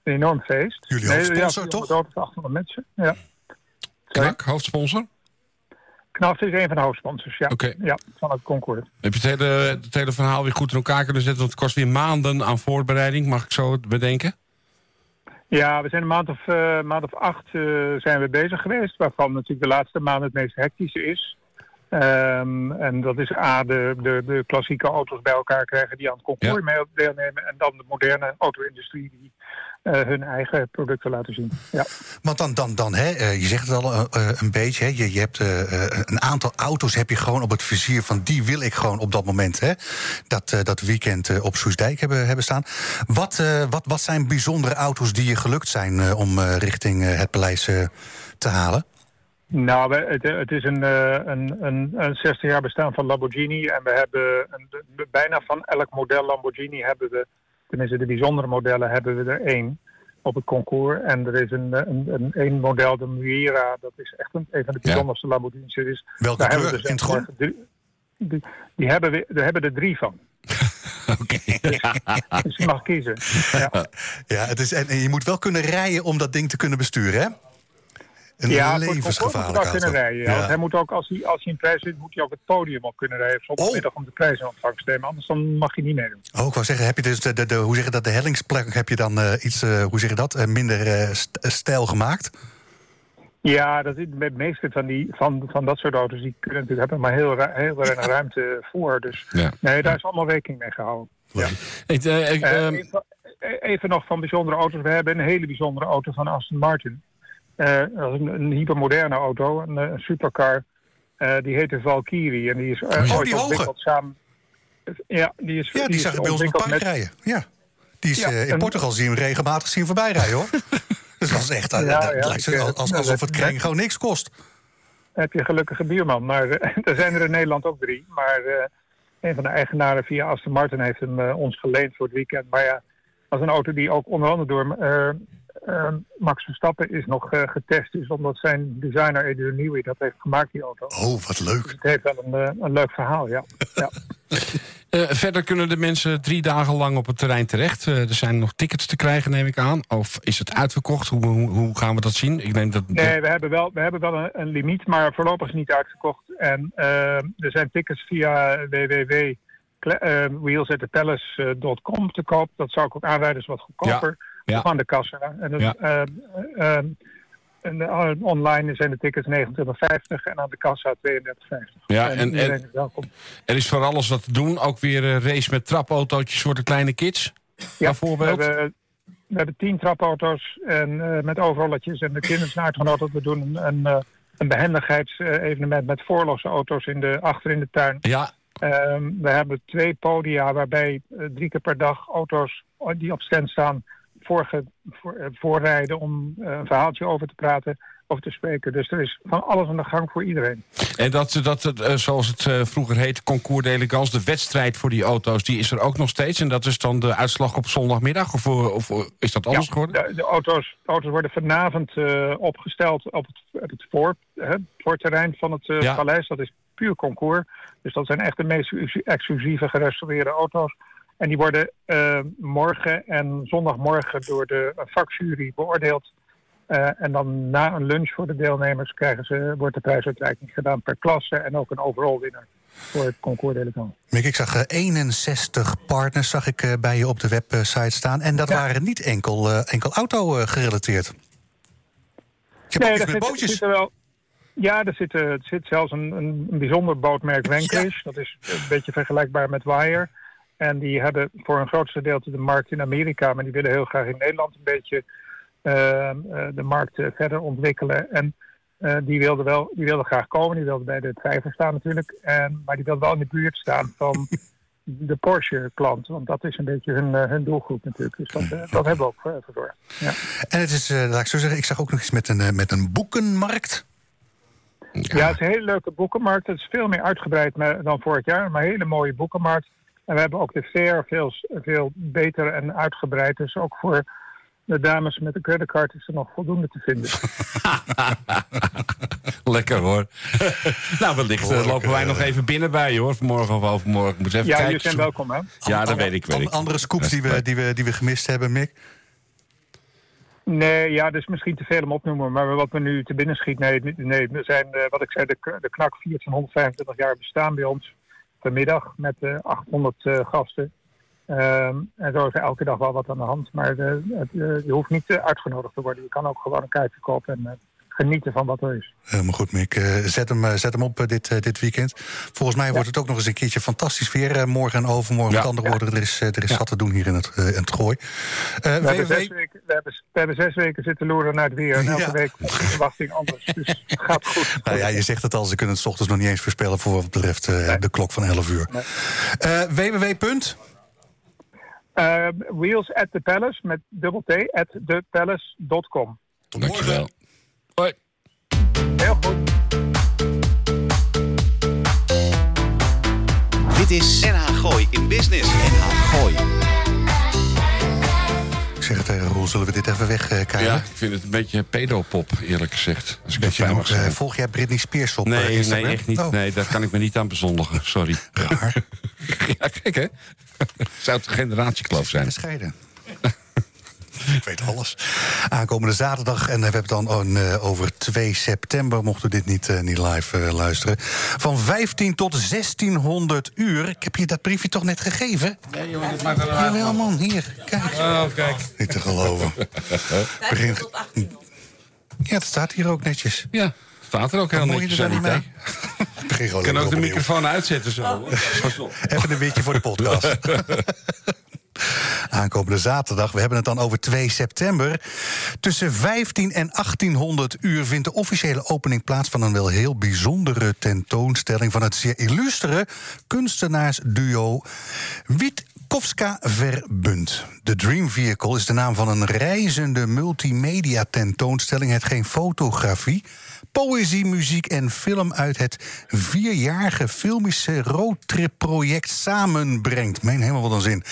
[SPEAKER 8] een enorm feest.
[SPEAKER 1] Jullie
[SPEAKER 8] Nee, ja, 400
[SPEAKER 1] toch?
[SPEAKER 8] auto's, 800 mensen, ja.
[SPEAKER 2] Knak, hoofdsponsor?
[SPEAKER 8] Knaf is een van de hoofdsponsors, ja. Ja, van het concours.
[SPEAKER 2] Heb je het hele, het hele verhaal weer goed in elkaar kunnen zetten? Want het kost weer maanden aan voorbereiding, mag ik zo bedenken?
[SPEAKER 8] Ja, we zijn een maand of, eh, maand of acht eh, zijn we bezig geweest. Waarvan natuurlijk de laatste maand het meest hectische is. Ehm, en dat is A, de, de, de klassieke auto's bij elkaar krijgen die aan het concours
[SPEAKER 2] Ja.
[SPEAKER 8] mee deelnemen. En dan de moderne auto-industrie die eh, hun eigen producten laten zien. Ja.
[SPEAKER 1] Want dan, dan, dan hè, eh, je zegt het al eh, een beetje, hè, je, je hebt een aantal auto's heb je gewoon op het vizier van die wil ik gewoon op dat moment, hè, dat, dat weekend op Soesdijk hebben, hebben staan. Wat, wat, wat zijn bijzondere auto's die je gelukt zijn om richting het paleis te halen?
[SPEAKER 8] Nou, het, het is een, een, een, een 60 jaar bestaan van Lamborghini. En we hebben een, bijna van elk model Lamborghini hebben we, tenminste de bijzondere modellen, hebben we er één op het concours. En er is een, een, een, één model, de Miura, dat is echt een, een van de bijzonderste Lamborghinis. Er is,
[SPEAKER 1] Welke
[SPEAKER 8] daar
[SPEAKER 1] kleur?
[SPEAKER 8] hebben we
[SPEAKER 1] In het groen?
[SPEAKER 8] Die, die hebben we, daar hebben er drie van.
[SPEAKER 2] Oké.
[SPEAKER 8] Dus je mag kiezen. Ja.
[SPEAKER 1] Ja, het is, en, en je moet wel kunnen rijden om dat ding te kunnen besturen, hè? Een
[SPEAKER 8] Ja,
[SPEAKER 1] levensgevaarlijke auto.
[SPEAKER 8] kunnen rijden. Ja. Want hij moet ook, als hij, als hij in prijs zit, moet hij ook het podium op kunnen rijden. Op zondagmiddag om de prijs in ontvangst te nemen. Anders dan mag hij niet meedoen.
[SPEAKER 1] Oh, ik wou zeggen, heb je dus de, de, de- hoe zeg je dat, de hellingsplek heb je dan eh, iets, eh, hoe zeg je dat, eh, minder st- stijl gemaakt?
[SPEAKER 8] Ja, dat is, de meeste van, die, van, van dat soort auto's die kunnen natuurlijk hebben maar heel, heel weinig ruimte voor. Dus
[SPEAKER 2] Ja.
[SPEAKER 8] nee, daar is allemaal rekening mee gehouden. Ja.
[SPEAKER 2] Ik, eh, ik,
[SPEAKER 8] Eh,
[SPEAKER 2] ehm,
[SPEAKER 8] even, even nog van bijzondere auto's. We hebben een hele bijzondere auto van Aston Martin. Eh, dat is een, een hypermoderne auto, een, eh, een supercar. Eh, die heet de Valkyrie. En die is eh,
[SPEAKER 1] Oh,
[SPEAKER 8] ooit
[SPEAKER 1] die
[SPEAKER 8] ontwikkeld samen... Ja, die is,
[SPEAKER 1] Ja, die zag ik bij ons nog
[SPEAKER 8] ontwikkeld
[SPEAKER 1] park rijden. Ja. Die is,
[SPEAKER 8] Ja,
[SPEAKER 1] eh, in
[SPEAKER 8] en-
[SPEAKER 1] Portugal zie je hem regelmatig zien voorbij rijden, hoor. dus dat is echt, eh,
[SPEAKER 8] Ja,
[SPEAKER 1] dat lijkt
[SPEAKER 8] ik, eh, ja,
[SPEAKER 1] alsof het kring gewoon niks kost.
[SPEAKER 8] heb je een gelukkige buurman. Maar eh, er zijn er in Nederland ook drie. Maar eh, een van de eigenaren via Aston Martin heeft hem eh, ons geleend voor het weekend. Maar ja, dat is een auto die ook onder andere door eh, eh, Max Verstappen is nog eh, getest. is omdat zijn designer Adrian Newey dat heeft gemaakt, die auto.
[SPEAKER 1] Oh, wat leuk.
[SPEAKER 8] Dus het heeft wel een, eh, een leuk verhaal, ja. ja.
[SPEAKER 2] Eh, verder kunnen de mensen drie dagen lang op het terrein terecht. Eh, er zijn nog tickets te krijgen, neem ik aan. Of is het uitverkocht? Hoe, hoe, hoe gaan we dat zien? Ik neem dat...
[SPEAKER 8] Nee, we hebben wel, we hebben wel een, een limiet, maar voorlopig is het niet uitgekocht. En er zijn tickets via www.wheelsattepalace.com te koop. Dat zou ik ook aanwijden, is wat goedkoper.
[SPEAKER 2] Ja.
[SPEAKER 8] Van de kassa. En, dat,
[SPEAKER 2] Ja.
[SPEAKER 8] eh, eh, en eh, online zijn de tickets 29,50 en aan de kassa 32,50.
[SPEAKER 2] Ja, en- en-
[SPEAKER 8] is welkom.
[SPEAKER 2] Er is voor alles wat te doen. Ook weer een race met trapautootjes voor de kleine kids.
[SPEAKER 8] Ja,
[SPEAKER 2] bijvoorbeeld.
[SPEAKER 8] We hebben, we hebben tien trapauto's en, eh, met overrolletjes. En de kinderen zijn uitgenodigd. We doen een, een, eh, een behendigheidsevenement met voorlosse auto's in de, achter in de tuin.
[SPEAKER 2] Ja,
[SPEAKER 8] Ehm, we hebben twee podia waarbij eh, drie keer per dag auto's die op stand staan voor, eh, voorrijden om eh, een verhaaltje over te praten of te spreken. Dus er is van alles aan de gang voor iedereen.
[SPEAKER 2] en dat, dat eh, zoals het vroeger heette, Concours d'Elegance... de wedstrijd voor die auto's, die is er ook nog steeds. En dat is dan de uitslag op zondagmiddag? Of, of is dat anders
[SPEAKER 8] Ja,
[SPEAKER 2] geworden?
[SPEAKER 8] De, de auto's, de auto's worden vanavond opgesteld op het, het voor, hè, voorterrein van het
[SPEAKER 2] Ja.
[SPEAKER 8] paleis. Dat is puur concours. Dus dat zijn echt de meest exclusieve gerestaureerde auto's. En die worden eh, morgen en zondagmorgen door de vakjury beoordeeld. Eh, en dan na een lunch voor de deelnemers krijgen ze, wordt de prijsuitreiking gedaan per klasse en ook een overall winnaar voor het concours d'Elegance.
[SPEAKER 1] Mick, ik zag eh, 61 partners zag ik, eh, bij je op de website staan. En dat
[SPEAKER 8] Ja.
[SPEAKER 1] waren niet enkel, eh, enkel auto eh, gerelateerd. Je hebt ook
[SPEAKER 8] zit-
[SPEAKER 1] bootjes.
[SPEAKER 8] zit er wel, ja, er zit, eh, er zit zelfs een, een, een bijzonder bootmerk Vanquish. Dat is een beetje vergelijkbaar met Wire. En die hebben voor een grootste gedeelte de markt in Amerika, maar die willen heel graag in Nederland een beetje eh, eh, de markt eh, verder ontwikkelen. En eh, die wilden wel, die wilden graag komen, die wilden bij de drijver staan natuurlijk. En, maar die wilden wel in de buurt staan van de Porsche-klant, want dat is een beetje hun, hun doelgroep natuurlijk. Dus dat, dat hebben we ook verzorgd. Ja.
[SPEAKER 1] En het is, laat ik zo zeggen, ik zag ook nog iets met een, met een boekenmarkt.
[SPEAKER 8] Ja, het is een hele leuke boekenmarkt. Het is veel meer uitgebreid dan vorig jaar, maar een hele mooie boekenmarkt. En we hebben ook de fair veel, veel beter en uitgebreid. Dus ook voor de dames met de creditcard is er nog voldoende te vinden.
[SPEAKER 2] Lekker hoor. nou, wellicht eh, lopen wij
[SPEAKER 1] eh,
[SPEAKER 2] nog even binnen bij je hoor. Vanmorgen of overmorgen. Moet even
[SPEAKER 8] Ja,
[SPEAKER 2] kijken.
[SPEAKER 8] jullie zijn welkom, hè?
[SPEAKER 2] Ja, dat weet ik. Ik.
[SPEAKER 1] Andere scoops die we, die, we, die we gemist hebben, Mick.
[SPEAKER 8] Nee, ja, dat is misschien te veel om op te noemen. Maar wat me nu te binnen schiet, nee, nee we zijn, eh, wat ik zei, de, de knak 1425 jaar bestaan bij ons vanmiddag met eh 800 eh, gasten. Ehm, en zo is er elke dag wel wat aan de hand. Maar eh, het, eh, je hoeft niet eh, uitgenodigd te worden. Je kan ook gewoon een kaartje kopen en eh, genieten van wat er is.
[SPEAKER 1] Helemaal goed, Mick. Eh, zet, hem, eh, zet hem op eh, dit, eh, dit weekend. Volgens mij wordt het ook nog eens een keertje fantastisch weer. eh, morgen en overmorgen.
[SPEAKER 2] Ja.
[SPEAKER 1] Met andere woorden, er is, eh, er is
[SPEAKER 2] Ja.
[SPEAKER 1] zat te doen hier in het, eh, in het gooi. Eh,
[SPEAKER 8] We hebben, zes weken, we, hebben, we hebben zes weken zitten loeren naar het weer. En elke
[SPEAKER 1] Ja.
[SPEAKER 8] week is de verwachting anders. Dus het gaat goed.
[SPEAKER 1] Nou ja, je zegt het al, ze kunnen het 's ochtends nog niet eens voorspellen... voor wat betreft eh, de klok van 11 uur. Eh, www. punt?
[SPEAKER 8] Eh, wheels at the Palace met dubbel T at thepalace.com.
[SPEAKER 2] Dankjewel. Hoi.
[SPEAKER 8] Heel goed.
[SPEAKER 4] Dit is NH Gooi in Business. NH Gooi.
[SPEAKER 1] Ik zeg het tegen Roel, zullen we dit even wegkijken?
[SPEAKER 2] Ja, ik vind het een beetje pedopop, eerlijk gezegd. Als ik
[SPEAKER 1] Weet je nog, eh,
[SPEAKER 2] zeggen.
[SPEAKER 1] volg jij Britney Spears op eh,
[SPEAKER 2] Nee, nee,
[SPEAKER 1] Instagram?
[SPEAKER 2] echt niet.
[SPEAKER 1] Oh,
[SPEAKER 2] Nee, daar kan ik me niet aan bezondigen. Sorry.
[SPEAKER 1] raar.
[SPEAKER 2] Ja, kijk hè. Zou het een generatiekloof zijn?
[SPEAKER 1] Gescheiden. Ik weet alles. Aankomende zaterdag, en we hebben het dan oh, eh, over 2 september... mochten we dit niet, eh, niet live eh, luisteren. Van 15 tot 1600 uur. Ik heb je dat briefje toch net gegeven?
[SPEAKER 2] Nee, jongen, dat maakt er
[SPEAKER 1] Jawel, man. Hier, kijk.
[SPEAKER 2] Oh, kijk.
[SPEAKER 1] Niet te geloven. Begin... Ja, dat staat hier ook netjes.
[SPEAKER 2] Ja, staat er ook heel
[SPEAKER 1] Moet je
[SPEAKER 2] netjes
[SPEAKER 1] er niet mee?
[SPEAKER 2] Ik kan ook de
[SPEAKER 1] opnieuw.
[SPEAKER 2] microfoon uitzetten zo.
[SPEAKER 1] Even een beetje voor de podcast. Aankomende zaterdag, we hebben het dan over 2 september. Tussen 15 en 1800 uur vindt de officiële opening plaats van een wel heel bijzondere tentoonstelling van het zeer illustere kunstenaarsduo Wiet Kofska Verbund. De Dream Vehicle is de naam van een reizende multimedia tentoonstelling. Het geen fotografie, poëzie, muziek en film uit het vierjarige filmische roadtrip-project samenbrengt. Meen helemaal wat een zin.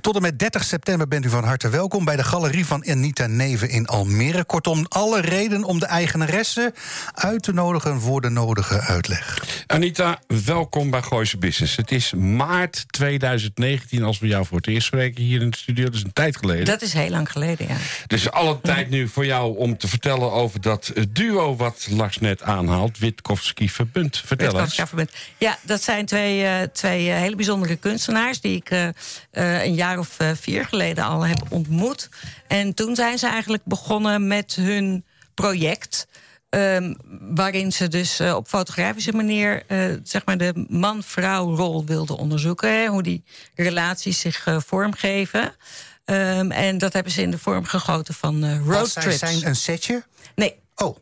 [SPEAKER 1] Tot en met 30 september bent u van harte welkom bij de galerie van Anita Neven in Almere. Kortom, alle reden om de eigenaresse uit te nodigen voor de nodige uitleg.
[SPEAKER 2] Anita, welkom bij Gooise Business. Het is maart 2019 als we jou voor het eerst spreken hier in de studio. Dat is een tijd geleden.
[SPEAKER 9] Dat is heel lang geleden, ja.
[SPEAKER 2] Dus alle tijd nu voor jou om te vertellen over dat duo wat Lars net aanhaalt. Witkowski Verbund. Vertel
[SPEAKER 9] Witkowski
[SPEAKER 2] eens.
[SPEAKER 9] Verbund. Ja, dat zijn twee, eh, twee eh, hele bijzondere kunstenaars... die ik eh, eh, een jaar of eh, vier geleden al heb ontmoet. En toen zijn ze eigenlijk begonnen met hun project... Ehm, waarin ze dus eh, op fotografische manier eh, zeg maar de man-vrouw rol wilden onderzoeken. Hè, hoe die relaties zich vormgeven. Ehm, en dat hebben ze in de vorm gegoten van eh
[SPEAKER 1] Wat, zij
[SPEAKER 9] roadtrips.
[SPEAKER 1] zijn een setje?
[SPEAKER 9] Nee.
[SPEAKER 1] Oh.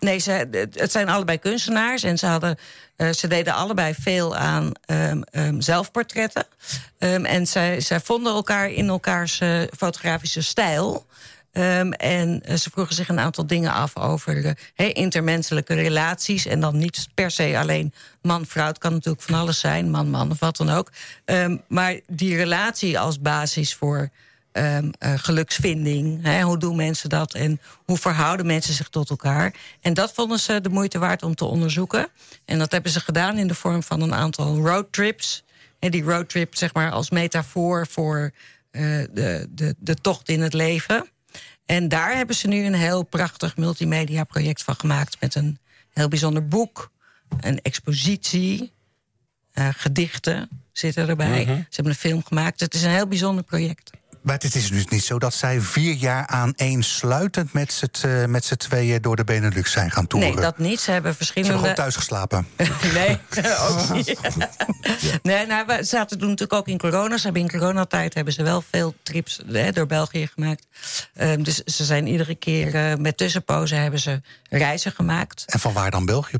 [SPEAKER 9] Nee, ze, het- zijn allebei kunstenaars. En ze, hadden, eh, ze deden allebei veel aan ehm, ehm, zelfportretten. Ehm, en zij, zij vonden elkaar in elkaars eh, fotografische stijl. En eh, ze vroegen zich een aantal dingen af over hè, intermenselijke relaties. En dan niet per se alleen man-vrouw. Het kan natuurlijk van alles zijn, man-man of wat dan ook. Maar die relatie als basis voor ehm, eh, geluksvinding. Hè, hoe doen mensen dat en hoe verhouden mensen zich tot elkaar? En dat vonden ze de moeite waard om te onderzoeken. En dat hebben ze gedaan in de vorm van een aantal roadtrips. En die roadtrip zeg maar als metafoor voor eh, de, de, de tocht in het leven. En daar hebben ze nu een heel prachtig multimedia project van gemaakt... met een heel bijzonder boek, een expositie, eh, gedichten zitten erbij.
[SPEAKER 1] Mhm.
[SPEAKER 9] Ze hebben een film gemaakt. Het is een heel bijzonder project.
[SPEAKER 1] Maar het is dus niet zo dat zij vier jaar aan één sluitend met z'n eh, met z'n tweeën door de Benelux zijn gaan toeren.
[SPEAKER 9] Nee, dat niet. Ze hebben
[SPEAKER 1] Ze hebben
[SPEAKER 9] verschillende...
[SPEAKER 1] gewoon thuis geslapen.
[SPEAKER 9] nee, ook niet. nee, nou, we zaten toen natuurlijk ook in corona. Ze hebben in coronatijd hebben ze wel veel trips hè, door België gemaakt. Ehm, dus ze zijn iedere keer eh, met tussenpozen hebben ze reizen gemaakt.
[SPEAKER 1] En van waar dan België?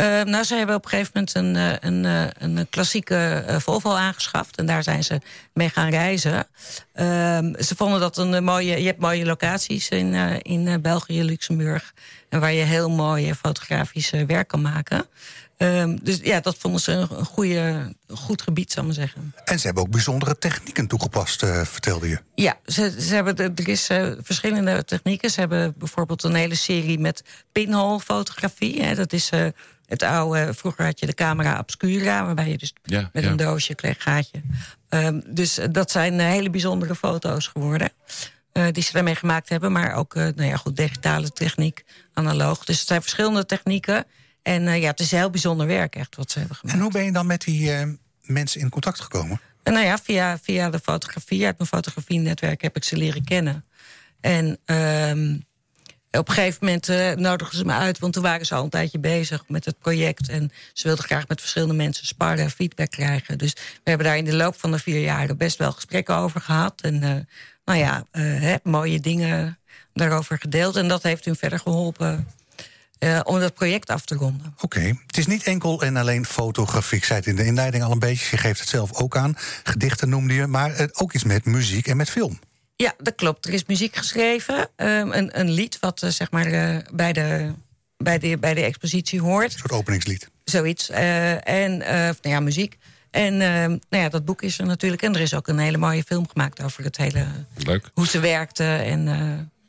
[SPEAKER 1] Eh,
[SPEAKER 9] Eh, nou, ze hebben op een gegeven moment een, eh, een, eh, een klassieke eh, Volvo aangeschaft. En daar zijn ze mee gaan reizen. Ehm, ze vonden dat een mooie... Je hebt mooie locaties in, in België, Luxemburg. En waar je heel mooie fotografische werk kan maken. Ehm, dus ja, dat vonden ze een, goede, een goed gebied, zou ik maar zeggen.
[SPEAKER 1] en ze hebben ook bijzondere technieken toegepast, eh, vertelde je.
[SPEAKER 9] Ja, ze, ze hebben er is eh, verschillende technieken. Ze hebben bijvoorbeeld een hele serie met pinhole fotografie. Hè. Dat is eh, het oude, vroeger had je de camera obscura... waarbij je dus
[SPEAKER 2] Ja,
[SPEAKER 9] met
[SPEAKER 2] ja.
[SPEAKER 9] een doosje kreeg gaatje. Ehm, dus dat zijn hele bijzondere foto's geworden. eh, die ze daarmee gemaakt hebben. Maar ook eh, nou ja, goed, digitale techniek, analoog. Dus het zijn verschillende technieken. En eh, ja, het is heel bijzonder werk echt wat ze hebben gemaakt.
[SPEAKER 1] En hoe ben je dan met die eh, mensen in contact gekomen?
[SPEAKER 9] En nou ja, via, via de fotografie, uit mijn fotografienetwerk heb ik ze leren kennen. En ehm, op een gegeven moment eh, nodigden ze me uit, want toen waren ze al een tijdje bezig met het project. En ze wilden graag met verschillende mensen sparren, feedback krijgen. Dus we hebben daar in de loop van de vier jaren best wel gesprekken over gehad. En eh, nou ja, eh, hè, mooie dingen daarover gedeeld. En dat heeft hun verder geholpen eh, om dat project af te ronden.
[SPEAKER 1] Oké, het is niet enkel en alleen fotografie. Ik zei het in de inleiding al een beetje. Je geeft het zelf ook aan. Gedichten noemde je, maar eh, ook iets met muziek en met film.
[SPEAKER 9] Ja, dat klopt. Er is muziek geschreven. ehm, een, een lied wat eh, zeg maar eh, bij, de, bij, de, bij de expositie hoort.
[SPEAKER 1] Een soort openingslied.
[SPEAKER 9] Zoiets. Eh, en, eh, nou ja, muziek. En ehm, nou ja, dat boek is er natuurlijk. En er is ook een hele mooie film gemaakt over het hele...
[SPEAKER 2] Leuk.
[SPEAKER 9] Hoe ze werkte en...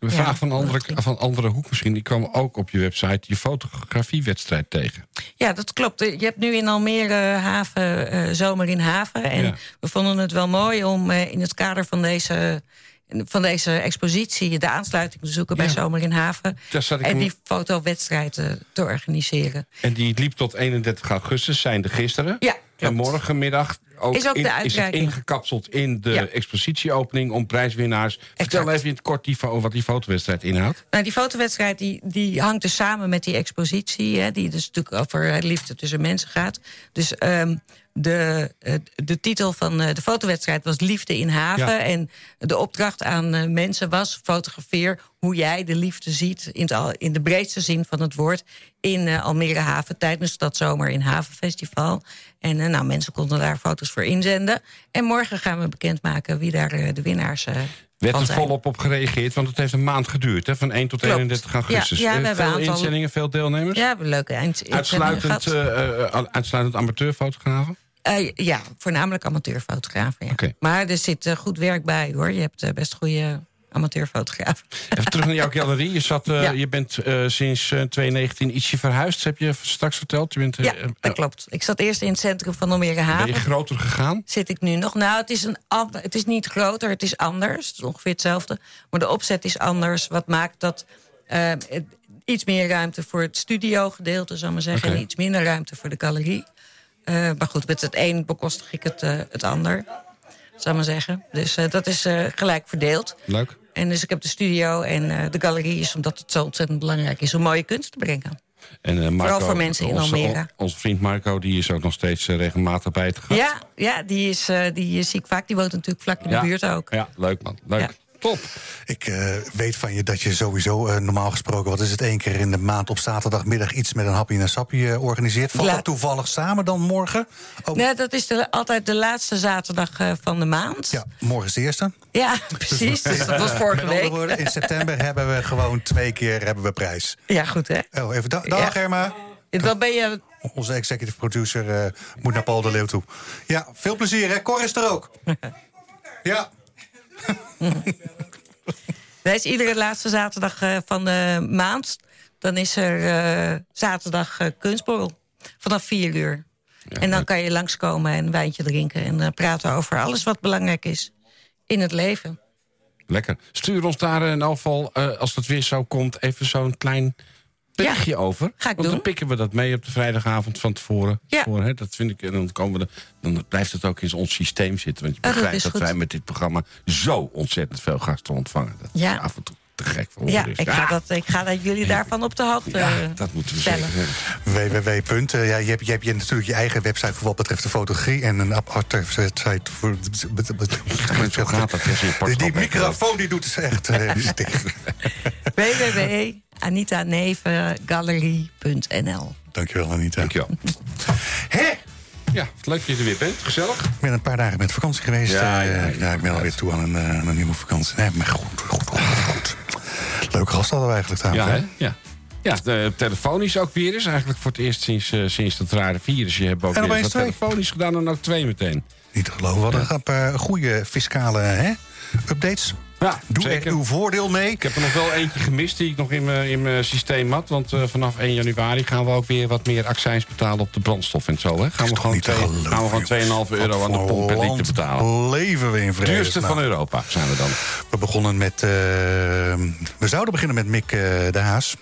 [SPEAKER 9] eh,
[SPEAKER 2] Een
[SPEAKER 9] ja,
[SPEAKER 2] vraag van andere, van andere hoek misschien. Die kwam ook op je website je fotografiewedstrijd tegen.
[SPEAKER 9] Ja, dat klopt. Je hebt nu in Almere haven, eh, zomer in haven. En
[SPEAKER 2] Ja.
[SPEAKER 9] we vonden het wel mooi om eh, in het kader van deze, van deze expositie... de aansluiting te zoeken bij zomer in haven. En die fotowedstrijd eh, te organiseren.
[SPEAKER 2] En die liep tot 31 augustus, zijn de gisteren.
[SPEAKER 9] Ja,
[SPEAKER 2] En morgenmiddag ook
[SPEAKER 9] Is ook de
[SPEAKER 2] in- is het ingekapseld in de
[SPEAKER 9] Ja.
[SPEAKER 2] expositieopening om prijswinnaars. Vertel even in het kort die, fo- wat die fotowedstrijd inhoudt.
[SPEAKER 9] Nou, die fotowedstrijd die, die hangt dus samen met die expositie... Hè, die dus natuurlijk over liefde tussen mensen gaat. Dus ehm, de, de titel van eh, de fotowedstrijd was Liefde in Haven.
[SPEAKER 2] Ja.
[SPEAKER 9] En de opdracht aan eh, mensen was... fotografeer hoe jij de liefde ziet... in, het in de breedste zin van het woord... in eh, Almere Haven tijdens dat zomer in Havenfestival. En nou, mensen konden daar foto's voor inzenden. En morgen gaan we bekendmaken wie daar de winnaars
[SPEAKER 2] Werd er volop op gereageerd? Want het heeft een maand geduurd, hè? van 1 tot
[SPEAKER 9] Klopt.
[SPEAKER 2] 31 augustus.
[SPEAKER 9] Ja, ja, we
[SPEAKER 2] Eh, veel
[SPEAKER 9] aantal-
[SPEAKER 2] inzendingen, veel deelnemers?
[SPEAKER 9] Ja, we hebben leuke eind
[SPEAKER 2] Uitsluitend, eh, uitsluitend amateurfotografen?
[SPEAKER 9] Ja, voornamelijk amateurfotografen. Ja. Maar er zit goed werk bij hoor. Je hebt best goede amateurfotografen.
[SPEAKER 2] Even terug naar jouw galerie. Je, zat, eh,
[SPEAKER 9] Ja.
[SPEAKER 2] je bent eh, sinds eh, 2019 ietsje verhuisd, heb je straks verteld. Je bent, eh,
[SPEAKER 9] Ja,
[SPEAKER 2] eh,
[SPEAKER 9] dat klopt. Ik zat eerst in het centrum van Almere
[SPEAKER 2] ben je groter gegaan?
[SPEAKER 9] Zit ik nu nog? Nou, het is, een, het is niet groter, het is anders. Het is ongeveer hetzelfde. Maar de opzet is anders. Wat maakt dat eh, het- iets meer ruimte voor het studiogedeelte, zou ik maar zeggen. En iets minder ruimte voor de galerie. Eh, maar goed, met het een bekostig ik het, eh, het ander. Zou ik maar zeggen. Dus eh, dat is eh, gelijk verdeeld.
[SPEAKER 2] Leuk.
[SPEAKER 9] En dus ik heb de studio en eh, de galerie is omdat het zo ontzettend belangrijk is om mooie kunst te brengen.
[SPEAKER 2] En, eh, Marco,
[SPEAKER 9] voor mensen in
[SPEAKER 2] onze-
[SPEAKER 9] Almere.
[SPEAKER 2] Onze vriend Marco die is ook nog steeds eh, regelmatig bij het gast.
[SPEAKER 9] Ja, ja die, is, die zie ik vaak. Die woont natuurlijk vlak in
[SPEAKER 2] Ja.
[SPEAKER 9] de buurt ook.
[SPEAKER 2] Ja, leuk man. Leuk.
[SPEAKER 9] Ja.
[SPEAKER 2] Top.
[SPEAKER 1] Ik eh, weet van je dat je sowieso eh, normaal gesproken, wat is het, één keer in de maand op zaterdagmiddag iets met een hapje en een sapje eh, organiseert. Valt dat toevallig samen dan morgen? Oh,
[SPEAKER 9] Nee, dat is de, altijd de laatste zaterdag van de maand.
[SPEAKER 1] Ja, morgen is de eerste.
[SPEAKER 9] Ja, precies. Dus dat was vorige
[SPEAKER 1] Met
[SPEAKER 9] week.
[SPEAKER 1] woorden, in september hebben we gewoon twee keer hebben we prijs.
[SPEAKER 9] Ja, goed hè.
[SPEAKER 1] Oh, even da- dag
[SPEAKER 9] Ja.
[SPEAKER 1] Germa.
[SPEAKER 9] Dan ben je...
[SPEAKER 1] Onze executive producer moet naar Paul de Leeuw toe. Ja, veel plezier hè. Cor is er ook. Ja.
[SPEAKER 9] Dat is iedere laatste zaterdag eh, van de maand. Dan is er eh, zaterdag eh, kunstborrel. Vanaf vier uur. en dan kan je langskomen en een wijntje drinken. En praten over alles wat belangrijk is in het leven.
[SPEAKER 2] Lekker. Stuur ons daar in elk geval, als het weer zo komt, even zo'n klein berichtje over.
[SPEAKER 9] ga ik
[SPEAKER 2] Want dan
[SPEAKER 9] doen.
[SPEAKER 2] pikken we dat mee op de vrijdagavond van tevoren.
[SPEAKER 9] Ja.
[SPEAKER 2] Voor, hè, dat vind ik, en dan, komen we dan blijft het ook in ons systeem zitten. Want je
[SPEAKER 9] dat
[SPEAKER 2] begrijpt dat, wij met dit programma zo ontzettend veel gasten ontvangen. Dat
[SPEAKER 9] Ja.
[SPEAKER 2] is af en toe te gek voor
[SPEAKER 9] Ja,
[SPEAKER 2] is.
[SPEAKER 9] ik ga, dat, ik ga dat jullie daarvan op de hoogte
[SPEAKER 2] Ja, dat moeten we
[SPEAKER 9] stellen.
[SPEAKER 2] zeggen.
[SPEAKER 1] www. punt, eh, ja, je, hebt, je hebt je natuurlijk je eigen website voor wat betreft de fotografie en een aparte website voor.
[SPEAKER 2] Zo gaat dat
[SPEAKER 1] Die, microfoon die doet het echt. eh, die stik.
[SPEAKER 9] www.anitanevengallerie.nl
[SPEAKER 1] Dankjewel, Anita.
[SPEAKER 2] Dankjewel.
[SPEAKER 1] Hè?
[SPEAKER 2] Ja, het leuk dat je er weer bent. Gezellig.
[SPEAKER 1] Ik ben een paar dagen met vakantie geweest.
[SPEAKER 2] Ja,
[SPEAKER 1] Ja,
[SPEAKER 2] ja,
[SPEAKER 1] ja,
[SPEAKER 2] ja,
[SPEAKER 1] ik ben alweer toe aan een, eh, aan een nieuwe vakantie. Nee, maar goed, goed, goed, goed. Leuke gast hadden we eigenlijk
[SPEAKER 2] Ja,
[SPEAKER 1] trouwens.
[SPEAKER 2] hè? Ja. Ja, de telefonisch ook weer eens. Eigenlijk voor het eerst sinds, eh, sinds dat rare virus. Je hebt ook
[SPEAKER 1] En
[SPEAKER 2] weer wat
[SPEAKER 1] twee.
[SPEAKER 2] telefonisch gedaan en ook twee meteen.
[SPEAKER 1] Niet te geloven. We hadden een paar goede fiscale hè, updates.
[SPEAKER 2] Ja,
[SPEAKER 1] Doe
[SPEAKER 2] zeker.
[SPEAKER 1] er uw voordeel mee.
[SPEAKER 2] Ik heb er nog wel eentje gemist die ik nog in mijn, in mijn systeem had. Want eh, vanaf 1 januari gaan we ook weer wat meer accijns betalen op de brandstof en zo. Hè? Gaan, we gewoon twee-
[SPEAKER 1] geloven,
[SPEAKER 2] gaan we gewoon 2,5
[SPEAKER 1] jongens.
[SPEAKER 2] euro aan de pomp per liter betalen.
[SPEAKER 1] Leven we in vrede.
[SPEAKER 2] Duurste van Europa zijn we dan.
[SPEAKER 1] We begonnen met. eh, we zouden beginnen met Mick eh, de Haas.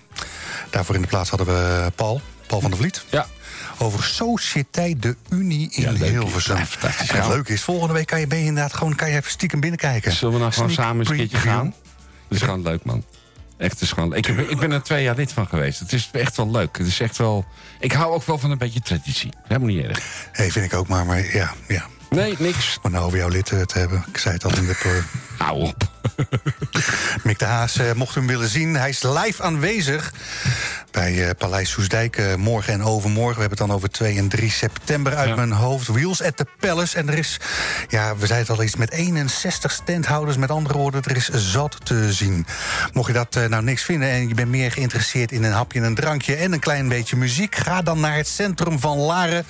[SPEAKER 1] Daarvoor in de plaats hadden we Paul. Paul van der Vliet.
[SPEAKER 2] Ja.
[SPEAKER 1] Over Sociëteit de Unie in
[SPEAKER 2] Ja.
[SPEAKER 1] Hilversum.
[SPEAKER 2] Ja.
[SPEAKER 1] En het leuke is, volgende week kan je, ben je inderdaad gewoon kan je even stiekem binnenkijken.
[SPEAKER 2] Zullen we nou gewoon
[SPEAKER 1] Sneak
[SPEAKER 2] samen eens een keertje gaan? Dat is gewoon leuk, man. Echt, is gewoon, ik, heb, ik ben er twee jaar lid van geweest. Het is echt wel leuk. Het is echt wel, ik hou ook wel van een beetje traditie. Helemaal niet erg.
[SPEAKER 1] Hey, vind ik ook maar, maar ja, ja.
[SPEAKER 2] Nee, niks.
[SPEAKER 1] Maar nou over jouw lid eh, te hebben. Ik zei het al in de...
[SPEAKER 2] Hou op.
[SPEAKER 1] Mick de Haas, eh, mocht hem willen zien, hij is live aanwezig bij eh, Paleis Soesdijk eh, morgen en overmorgen. We hebben het dan over 2 en 3 september uit
[SPEAKER 2] Ja.
[SPEAKER 1] mijn hoofd. Wheels at the Palace. En er is, ja, we zeiden het al iets met 61 standhouders. Met andere woorden, er is zat te zien. Mocht je dat nou niks vinden en je bent meer geïnteresseerd in een hapje en een drankje en een klein beetje muziek, ga dan naar het centrum van Laren.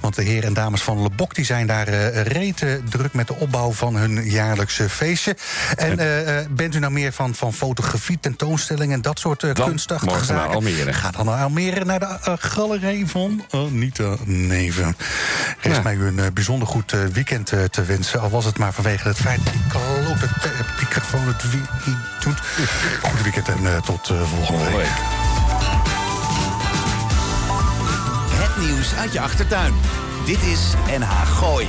[SPEAKER 1] Want de heren en dames van Le Boc die zijn daar eh rete druk met de opbouw van hun jaarlijkse feestje. En bent u nou meer van, van fotografie, tentoonstellingen en dat soort uh,
[SPEAKER 2] Dan
[SPEAKER 1] kunstachtige
[SPEAKER 2] morgen naar
[SPEAKER 1] zaken?
[SPEAKER 2] Almere.
[SPEAKER 1] Ga dan naar Almere, naar de eh, galerij van Anita Neven. Rest
[SPEAKER 2] Ja.
[SPEAKER 1] mij u een eh, bijzonder goed eh, weekend eh, te wensen. Al was het maar vanwege het feit dat die klote te- microfoon het wie- niet doet. Goed weekend en eh, tot eh, volgende week.
[SPEAKER 4] Het nieuws uit je achtertuin. Dit is NH Gooi.